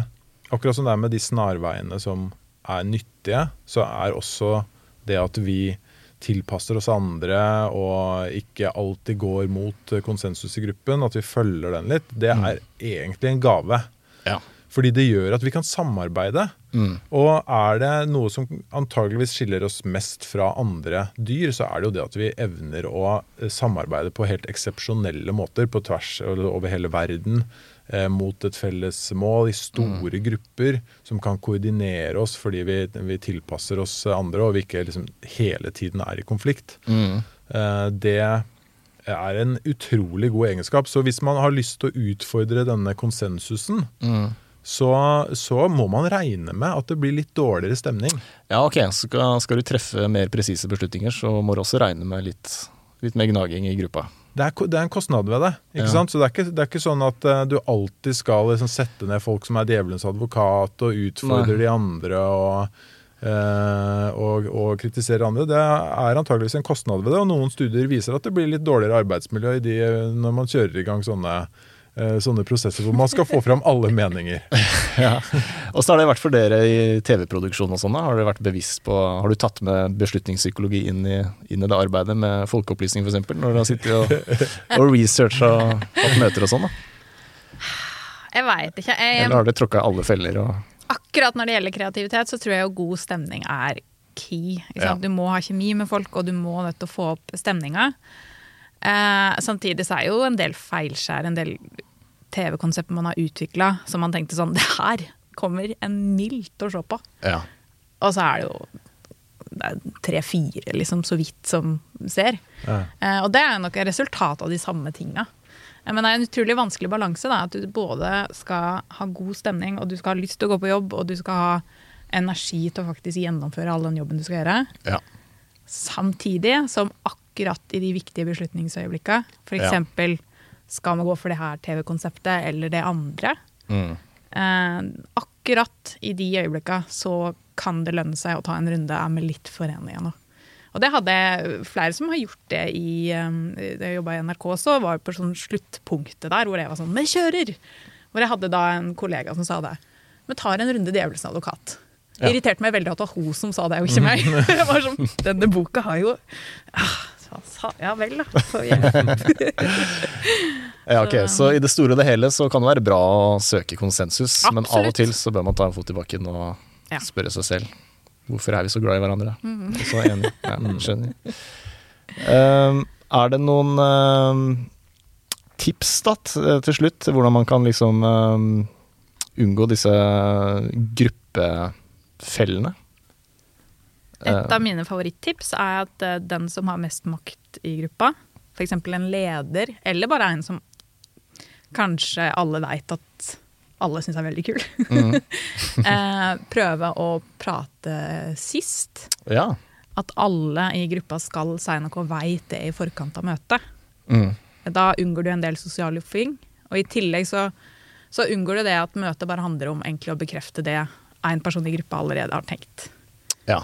akkurat som det er med de snarveiene som er nyttige, så er også det at vi tilpasser oss andre og ikke alltid går mot konsensus i gruppen, at vi følger den litt, det er egentlig en gave. Ja. Fordi det gjør at vi kan samarbeide. Mm. Og er det noe som antageligvis skiller oss mest fra andre dyr, så er det jo det at vi evner å samarbeide på helt eksepsjonelle måter på tvers over hele verden mot et felles mål i store grupper som kan koordinere oss fordi vi, vi tilpasser oss andre og vi ikke liksom hele tiden er i konflikt. Mm. Eh, det er en utrolig god egenskap. Så hvis man har lyst til å utfordre denne konsensusen, Mm. så, så må man regne med at det blir litt dårligere stemning. Ja, ok. Skal, skal du treffe mer presise beslutninger, så må du også regne med litt, litt mer gnaging i gruppa. Det er, det er en kostnad ved det. ikke Ja. sant? Så det er ikke, det er ikke sånn at uh, du alltid skal liksom, sette ned folk som er djevelens advokat og utfordre de andre og, uh, og, og kritisere andre. Det er antageligvis en kostnad ved det, og noen studier viser at det blir litt dårligere arbeidsmiljø i de, når man kjører i gang sånne, eh, sånne prosesser hvor man skal få fram alle meninger. Ja. Og så har det vært for dere i TV-produksjon og sånn. Har dere vært bevisst på, har du tatt med beslutningspsykologi inn i, inn i det arbeidet med folkeopplysning f.eks.? Når du har sittet og, og researcha og hatt møter og sånn? da? Jeg veit ikke. Jeg, Eller har dere tråkka i alle feller? og... akkurat når det gjelder kreativitet, så tror jeg jo god stemning er key. Ikke sant? Ja. Du må ha kjemi med folk, og du må nødt til å få opp stemninga. Eh, samtidig så er jo en del feilskjær, en del TV-konsepter man har utvikla, som man tenkte sånn Det her kommer en mild til å se på. Ja. Og så er det jo tre-fire, liksom, så vidt som ser. Ja. Eh, og det er nok et resultat av de samme tinga. Eh, Men det er en utrolig vanskelig balanse. Da, at du både skal ha god stemning, og du skal ha lyst til å gå på jobb, og du skal ha energi til å faktisk gjennomføre all den jobben du skal gjøre. Ja. Samtidig som akkurat i de viktige beslutningsøyeblikka, f.eks. eksempel skal vi gå for det her TV-konseptet eller det andre, Mm. eh, akkurat i de øyeblikka så kan det lønne seg å ta en runde er vi litt for enige nå. Og det hadde flere som har gjort det i Da jeg jobba i NRK, så var på sånn sluttpunktet der hvor jeg var sånn Vi kjører! Hvor jeg hadde da en kollega som sa det. Vi tar en runde djevelens advokat. Det Ja. irriterte meg veldig at det var hun som sa det, og ikke meg. det var sånn, Denne boka har jo ah, sa- Ja vel, da. Så, Ja, ok, Så i det store og det hele så kan det være bra å søke konsensus, men av og til så bør man ta en fot i bakken og Ja. Spørre seg selv hvorfor er vi så glad i hverandre. Mm. så enig. Ja, skjønner. Um, er det noen um, tips da til slutt hvordan man kan liksom um, unngå disse gruppefellene. Et av mine favorittips er at eh, den som har mest makt i gruppa, f.eks. en leder, eller bare en som kanskje alle veit at alle syns er veldig kul, mm. prøve å prate sist. Ja. At alle i gruppa skal si noe og veit det i forkant av møtet. Mm. Da unngår du en del sosial luffing. Og i tillegg så, så unngår du det at møtet bare handler om egentlig å bekrefte det en person i gruppa allerede har tenkt. ja.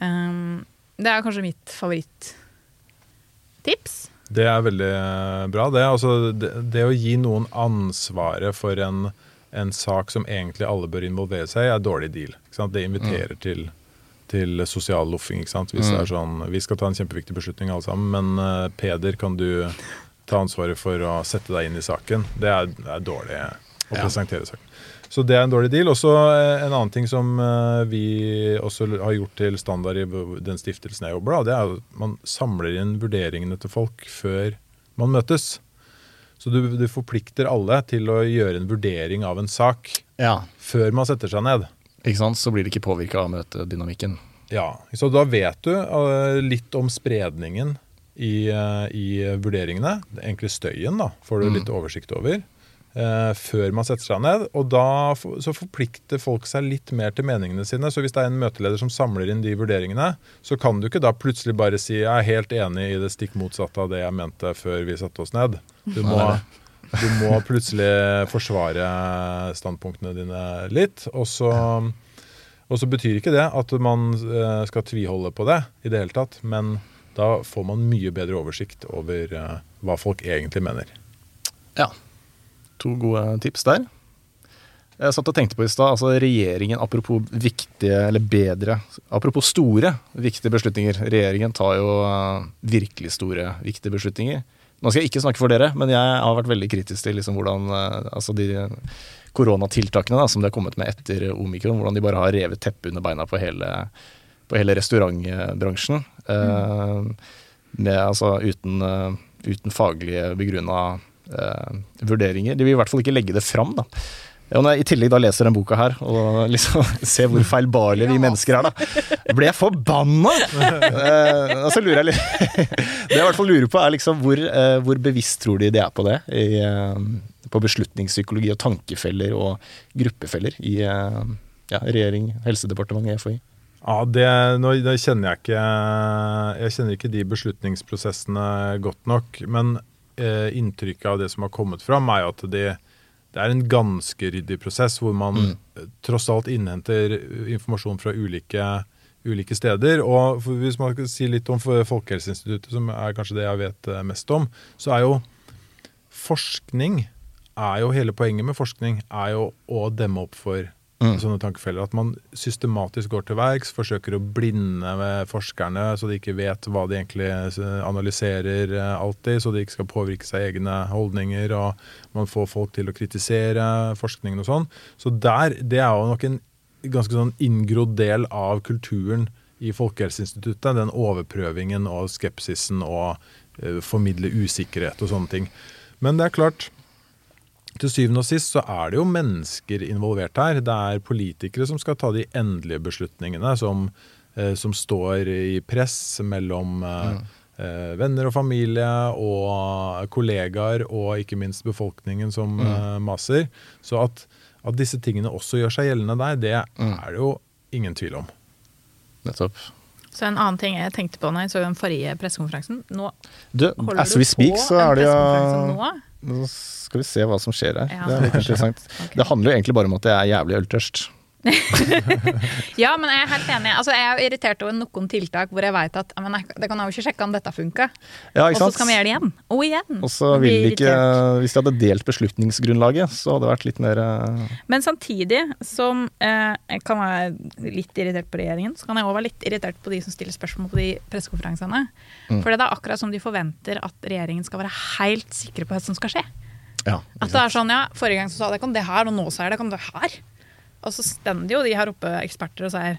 Um, det er kanskje mitt favoritttips. Det er veldig eh, bra. Det, altså, det, det å gi noen ansvaret for en, en sak som egentlig alle bør involvere seg i, er dårlig deal. Ikke sant? Det inviterer til, til sosial loffing. Hvis mm. Det er sånn, Vi skal ta en kjempeviktig beslutning alle sammen, men uh, Peder, kan du ta ansvaret for å sette deg inn i saken? Det er, det er dårlig å Ja. presentere saken. Så det er en dårlig deal. Også så en annen ting som eh, vi også har gjort til standard i den stiftelsen jeg jobber, da, det er at man samler inn vurderingene til folk før man møtes. Så du, du forplikter alle til å gjøre en vurdering av en sak ja. før man setter seg ned. Ikke sant? Så blir det ikke påvirka av møtedynamikken. Ja, Så da vet du eh, litt om spredningen i, eh, i vurderingene. Egentlig støyen da, får du litt oversikt over. Eh, før man setter seg ned. Og da så forplikter folk seg litt mer til meningene sine. Så hvis det er en møteleder som samler inn de vurderingene, så kan du ikke da plutselig bare si jeg er helt enig i det stikk motsatte av det jeg mente før vi satte oss ned. Du må, du må plutselig forsvare standpunktene dine litt. Og så, og så betyr ikke det at man eh, skal tviholde på det i det hele tatt, men da får man mye bedre oversikt over eh, hva folk egentlig mener. Ja. To gode tips der. Jeg satt og tenkte på i stad, altså regjeringen, apropos viktige, eller bedre Apropos store, viktige beslutninger. Regjeringen tar jo eh, virkelig store, viktige beslutninger. Nå skal jeg ikke snakke for dere, men jeg har vært veldig kritisk til liksom hvordan eh, altså de koronatiltakene da, som de har kommet med etter omikron, hvordan de bare har revet teppet under beina på hele, på hele restaurantbransjen. Eh, med, altså, uten, eh, uten faglige begrunna vurderinger. De vil i hvert fall ikke legge det fram. da. Og når jeg i tillegg da leser den boka her, og liksom ser hvor feilbarlige vi mennesker er, da, blir jeg forbanna! eh, og så lurer jeg litt Det jeg i hvert fall lurer på, er liksom hvor, eh, hvor bevisst tror de de er på det? I, eh, på beslutningspsykologi og tankefeller og gruppefeller i eh, ja, regjering, Helsedepartementet, FHI. Ja, det, nå, det kjenner jeg ikke Jeg kjenner ikke de beslutningsprosessene godt nok. Men eh, inntrykket av det som har kommet fram, er at det, det er en ganske ryddig prosess, hvor man mm. tross alt innhenter informasjon fra ulike, ulike steder. Og for, hvis man skal si litt om Folkehelseinstituttet, som er kanskje det jeg vet eh, mest om, så er jo forskning er jo Hele poenget med forskning er jo å demme opp for sånne tankefeller. At man systematisk går til verks, forsøker å blinde med forskerne, så de ikke vet hva de egentlig eh, analyserer eh, alltid, så de ikke skal påvirke seg egne holdninger, og man får folk til å kritisere forskningen og sånn. Så der, det er jo nok en ganske sånn inngrodd del av kulturen i Folkehelseinstituttet, den overprøvingen og skepsisen og uh, formidle usikkerhet og sånne ting. Men det er klart, til syvende og sist så er det jo mennesker involvert her. Det er politikere som skal ta de endelige beslutningene, som, eh, som står i press mellom eh, eh, venner og familie og kollegaer og ikke minst befolkningen som eh, maser. Så at, at disse tingene også gjør seg gjeldende der, det er det jo ingen tvil om. Nettopp. Så en annen ting jeg tenkte på når jeg så den forrige pressekonferansen Nå Du, holder as du we speak, på så er det jo nå. Nå skal vi se hva som skjer her. Ja. Det er litt interessant. okay. Det handler jo egentlig bare om at jeg er jævlig øltørst. Ja, men jeg er helt enig. Altså, jeg er jo irritert over noen tiltak hvor jeg vet at men jeg, det kan jeg jo ikke sjekke om dette funka. Ja, Og så skal vi gjøre det igjen. Og igjen. Og så vil de ikke. Hvis de hadde delt beslutningsgrunnlaget, så hadde det vært litt mer eh, Men samtidig som eh, jeg kan være litt irritert på regjeringen, så kan jeg òg være litt irritert på de som stiller spørsmål på de pressekonferansene. Mm. For det er akkurat som de forventer at regjeringen skal være helt sikre på hva som skal skje. Ja. At det er sånn, ja, Forrige gang så sa dere om det her, og nå sier dere om det her. Og så stender jo de her oppe eksperter og sier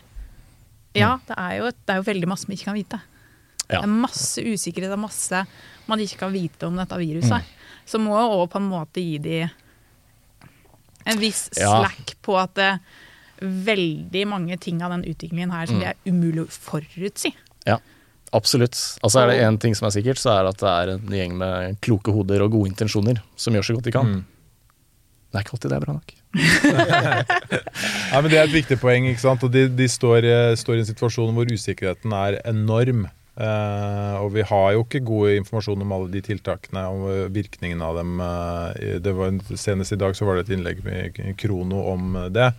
ja, det er jo, det er jo veldig masse vi ikke kan vite. Ja. Det er masse usikkerhet, det er masse man ikke kan vite om dette viruset. Så må jo òg på en måte gi de en viss Ja. slack på at det, er veldig mange ting av den utviklingen her som Mm. det er umulig å forutsi. Ja, absolutt. Altså er det én ting som er sikkert, så er det at det er en gjeng med kloke hoder og gode intensjoner som gjør så godt de kan. Mm. Det er ikke alltid det er bra nok. Nei, men Det er et viktig poeng. ikke sant? Og De, de står, eh, står i en situasjon hvor usikkerheten er enorm. Eh, og vi har jo ikke god informasjon om alle de tiltakene og eh, virkningen av dem. Eh, det var, senest i dag så var det et innlegg med Krono om det,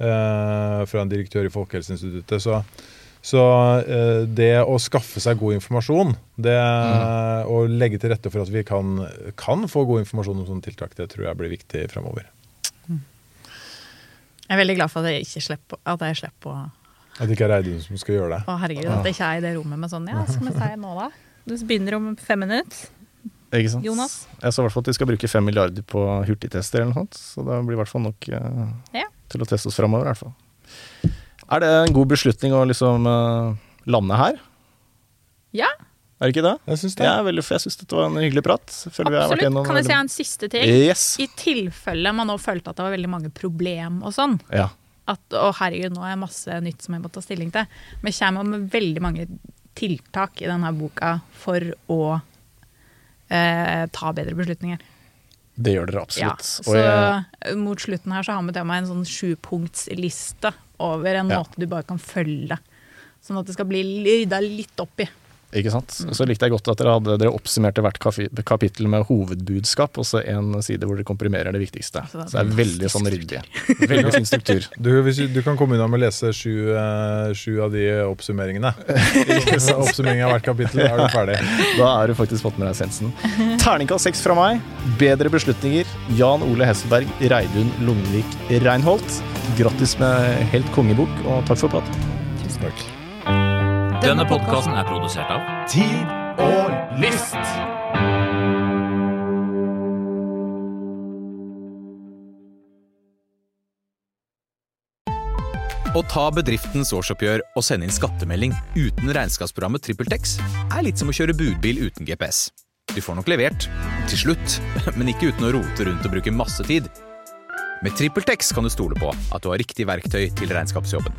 eh, fra en direktør i Folkehelseinstituttet. Så, så eh, det å skaffe seg god informasjon, det, og legge til rette for at vi kan, kan få god informasjon om sånne tiltak, det tror jeg blir viktig fremover. Jeg er veldig glad for at jeg ikke slipper, at jeg slipper å At det ikke er Reidun som skal gjøre det. Å, herregud, at det ikke er i det rommet med sånn Ja, skal vi si nå, da? Du begynner om fem minutter. Ikke sant? Jonas? Jeg så i hvert fall at de skal bruke fem milliarder på hurtigtester eller noe sånt. Så det blir i hvert fall nok eh, Ja. til å teste oss framover, i hvert fall. Er det en god beslutning å liksom uh, lande her? Ja, Er det ikke det? Jeg syns det. Er veldig, jeg syns dette var en hyggelig prat. Føler vi har vært absolutt. gjennom Kan jeg si en siste ting? Yes. I tilfelle man nå følte at det var veldig mange problem og sånn, Ja. at å herregud, nå er det masse nytt som jeg må ta stilling til. Men jeg kommer med veldig mange tiltak i denne boka for å eh, ta bedre beslutninger. Det gjør dere absolutt. Ja, så Og jeg, mot slutten her så har vi til meg en sånn sjupunktsliste over en Ja. måte du bare kan følge. Sånn at det skal bli rydda litt opp i. ikke sant? Så likte jeg godt at dere hadde dere oppsummerte hvert kapittel med hovedbudskap, og så en side hvor dere komprimerer det viktigste. Altså, det er Så det er veldig sånn ryddig. Veldig fin struktur. Du, hvis du, du kan komme unna med å lese sju, eh, sju av de oppsummeringene. Oppsummering av hvert kapittel, da er du ferdig. Da er du faktisk fått med deg essensen. Terningkast seks fra meg. Bedre beslutninger. Jan Ole Hesselberg, Reidun Lungvik Reinholt. Grattis med helt kongebok, og takk for praten. Tusen takk. Denne podkasten er produsert av Tid og list! Å ta bedriftens årsoppgjør og sende inn skattemelding uten regnskapsprogrammet TrippelTex er litt som å kjøre budbil uten GPS. Du får nok levert, til slutt, men ikke uten å rote rundt og bruke masse tid. Med TrippelTex kan du stole på at du har riktig verktøy til regnskapsjobben.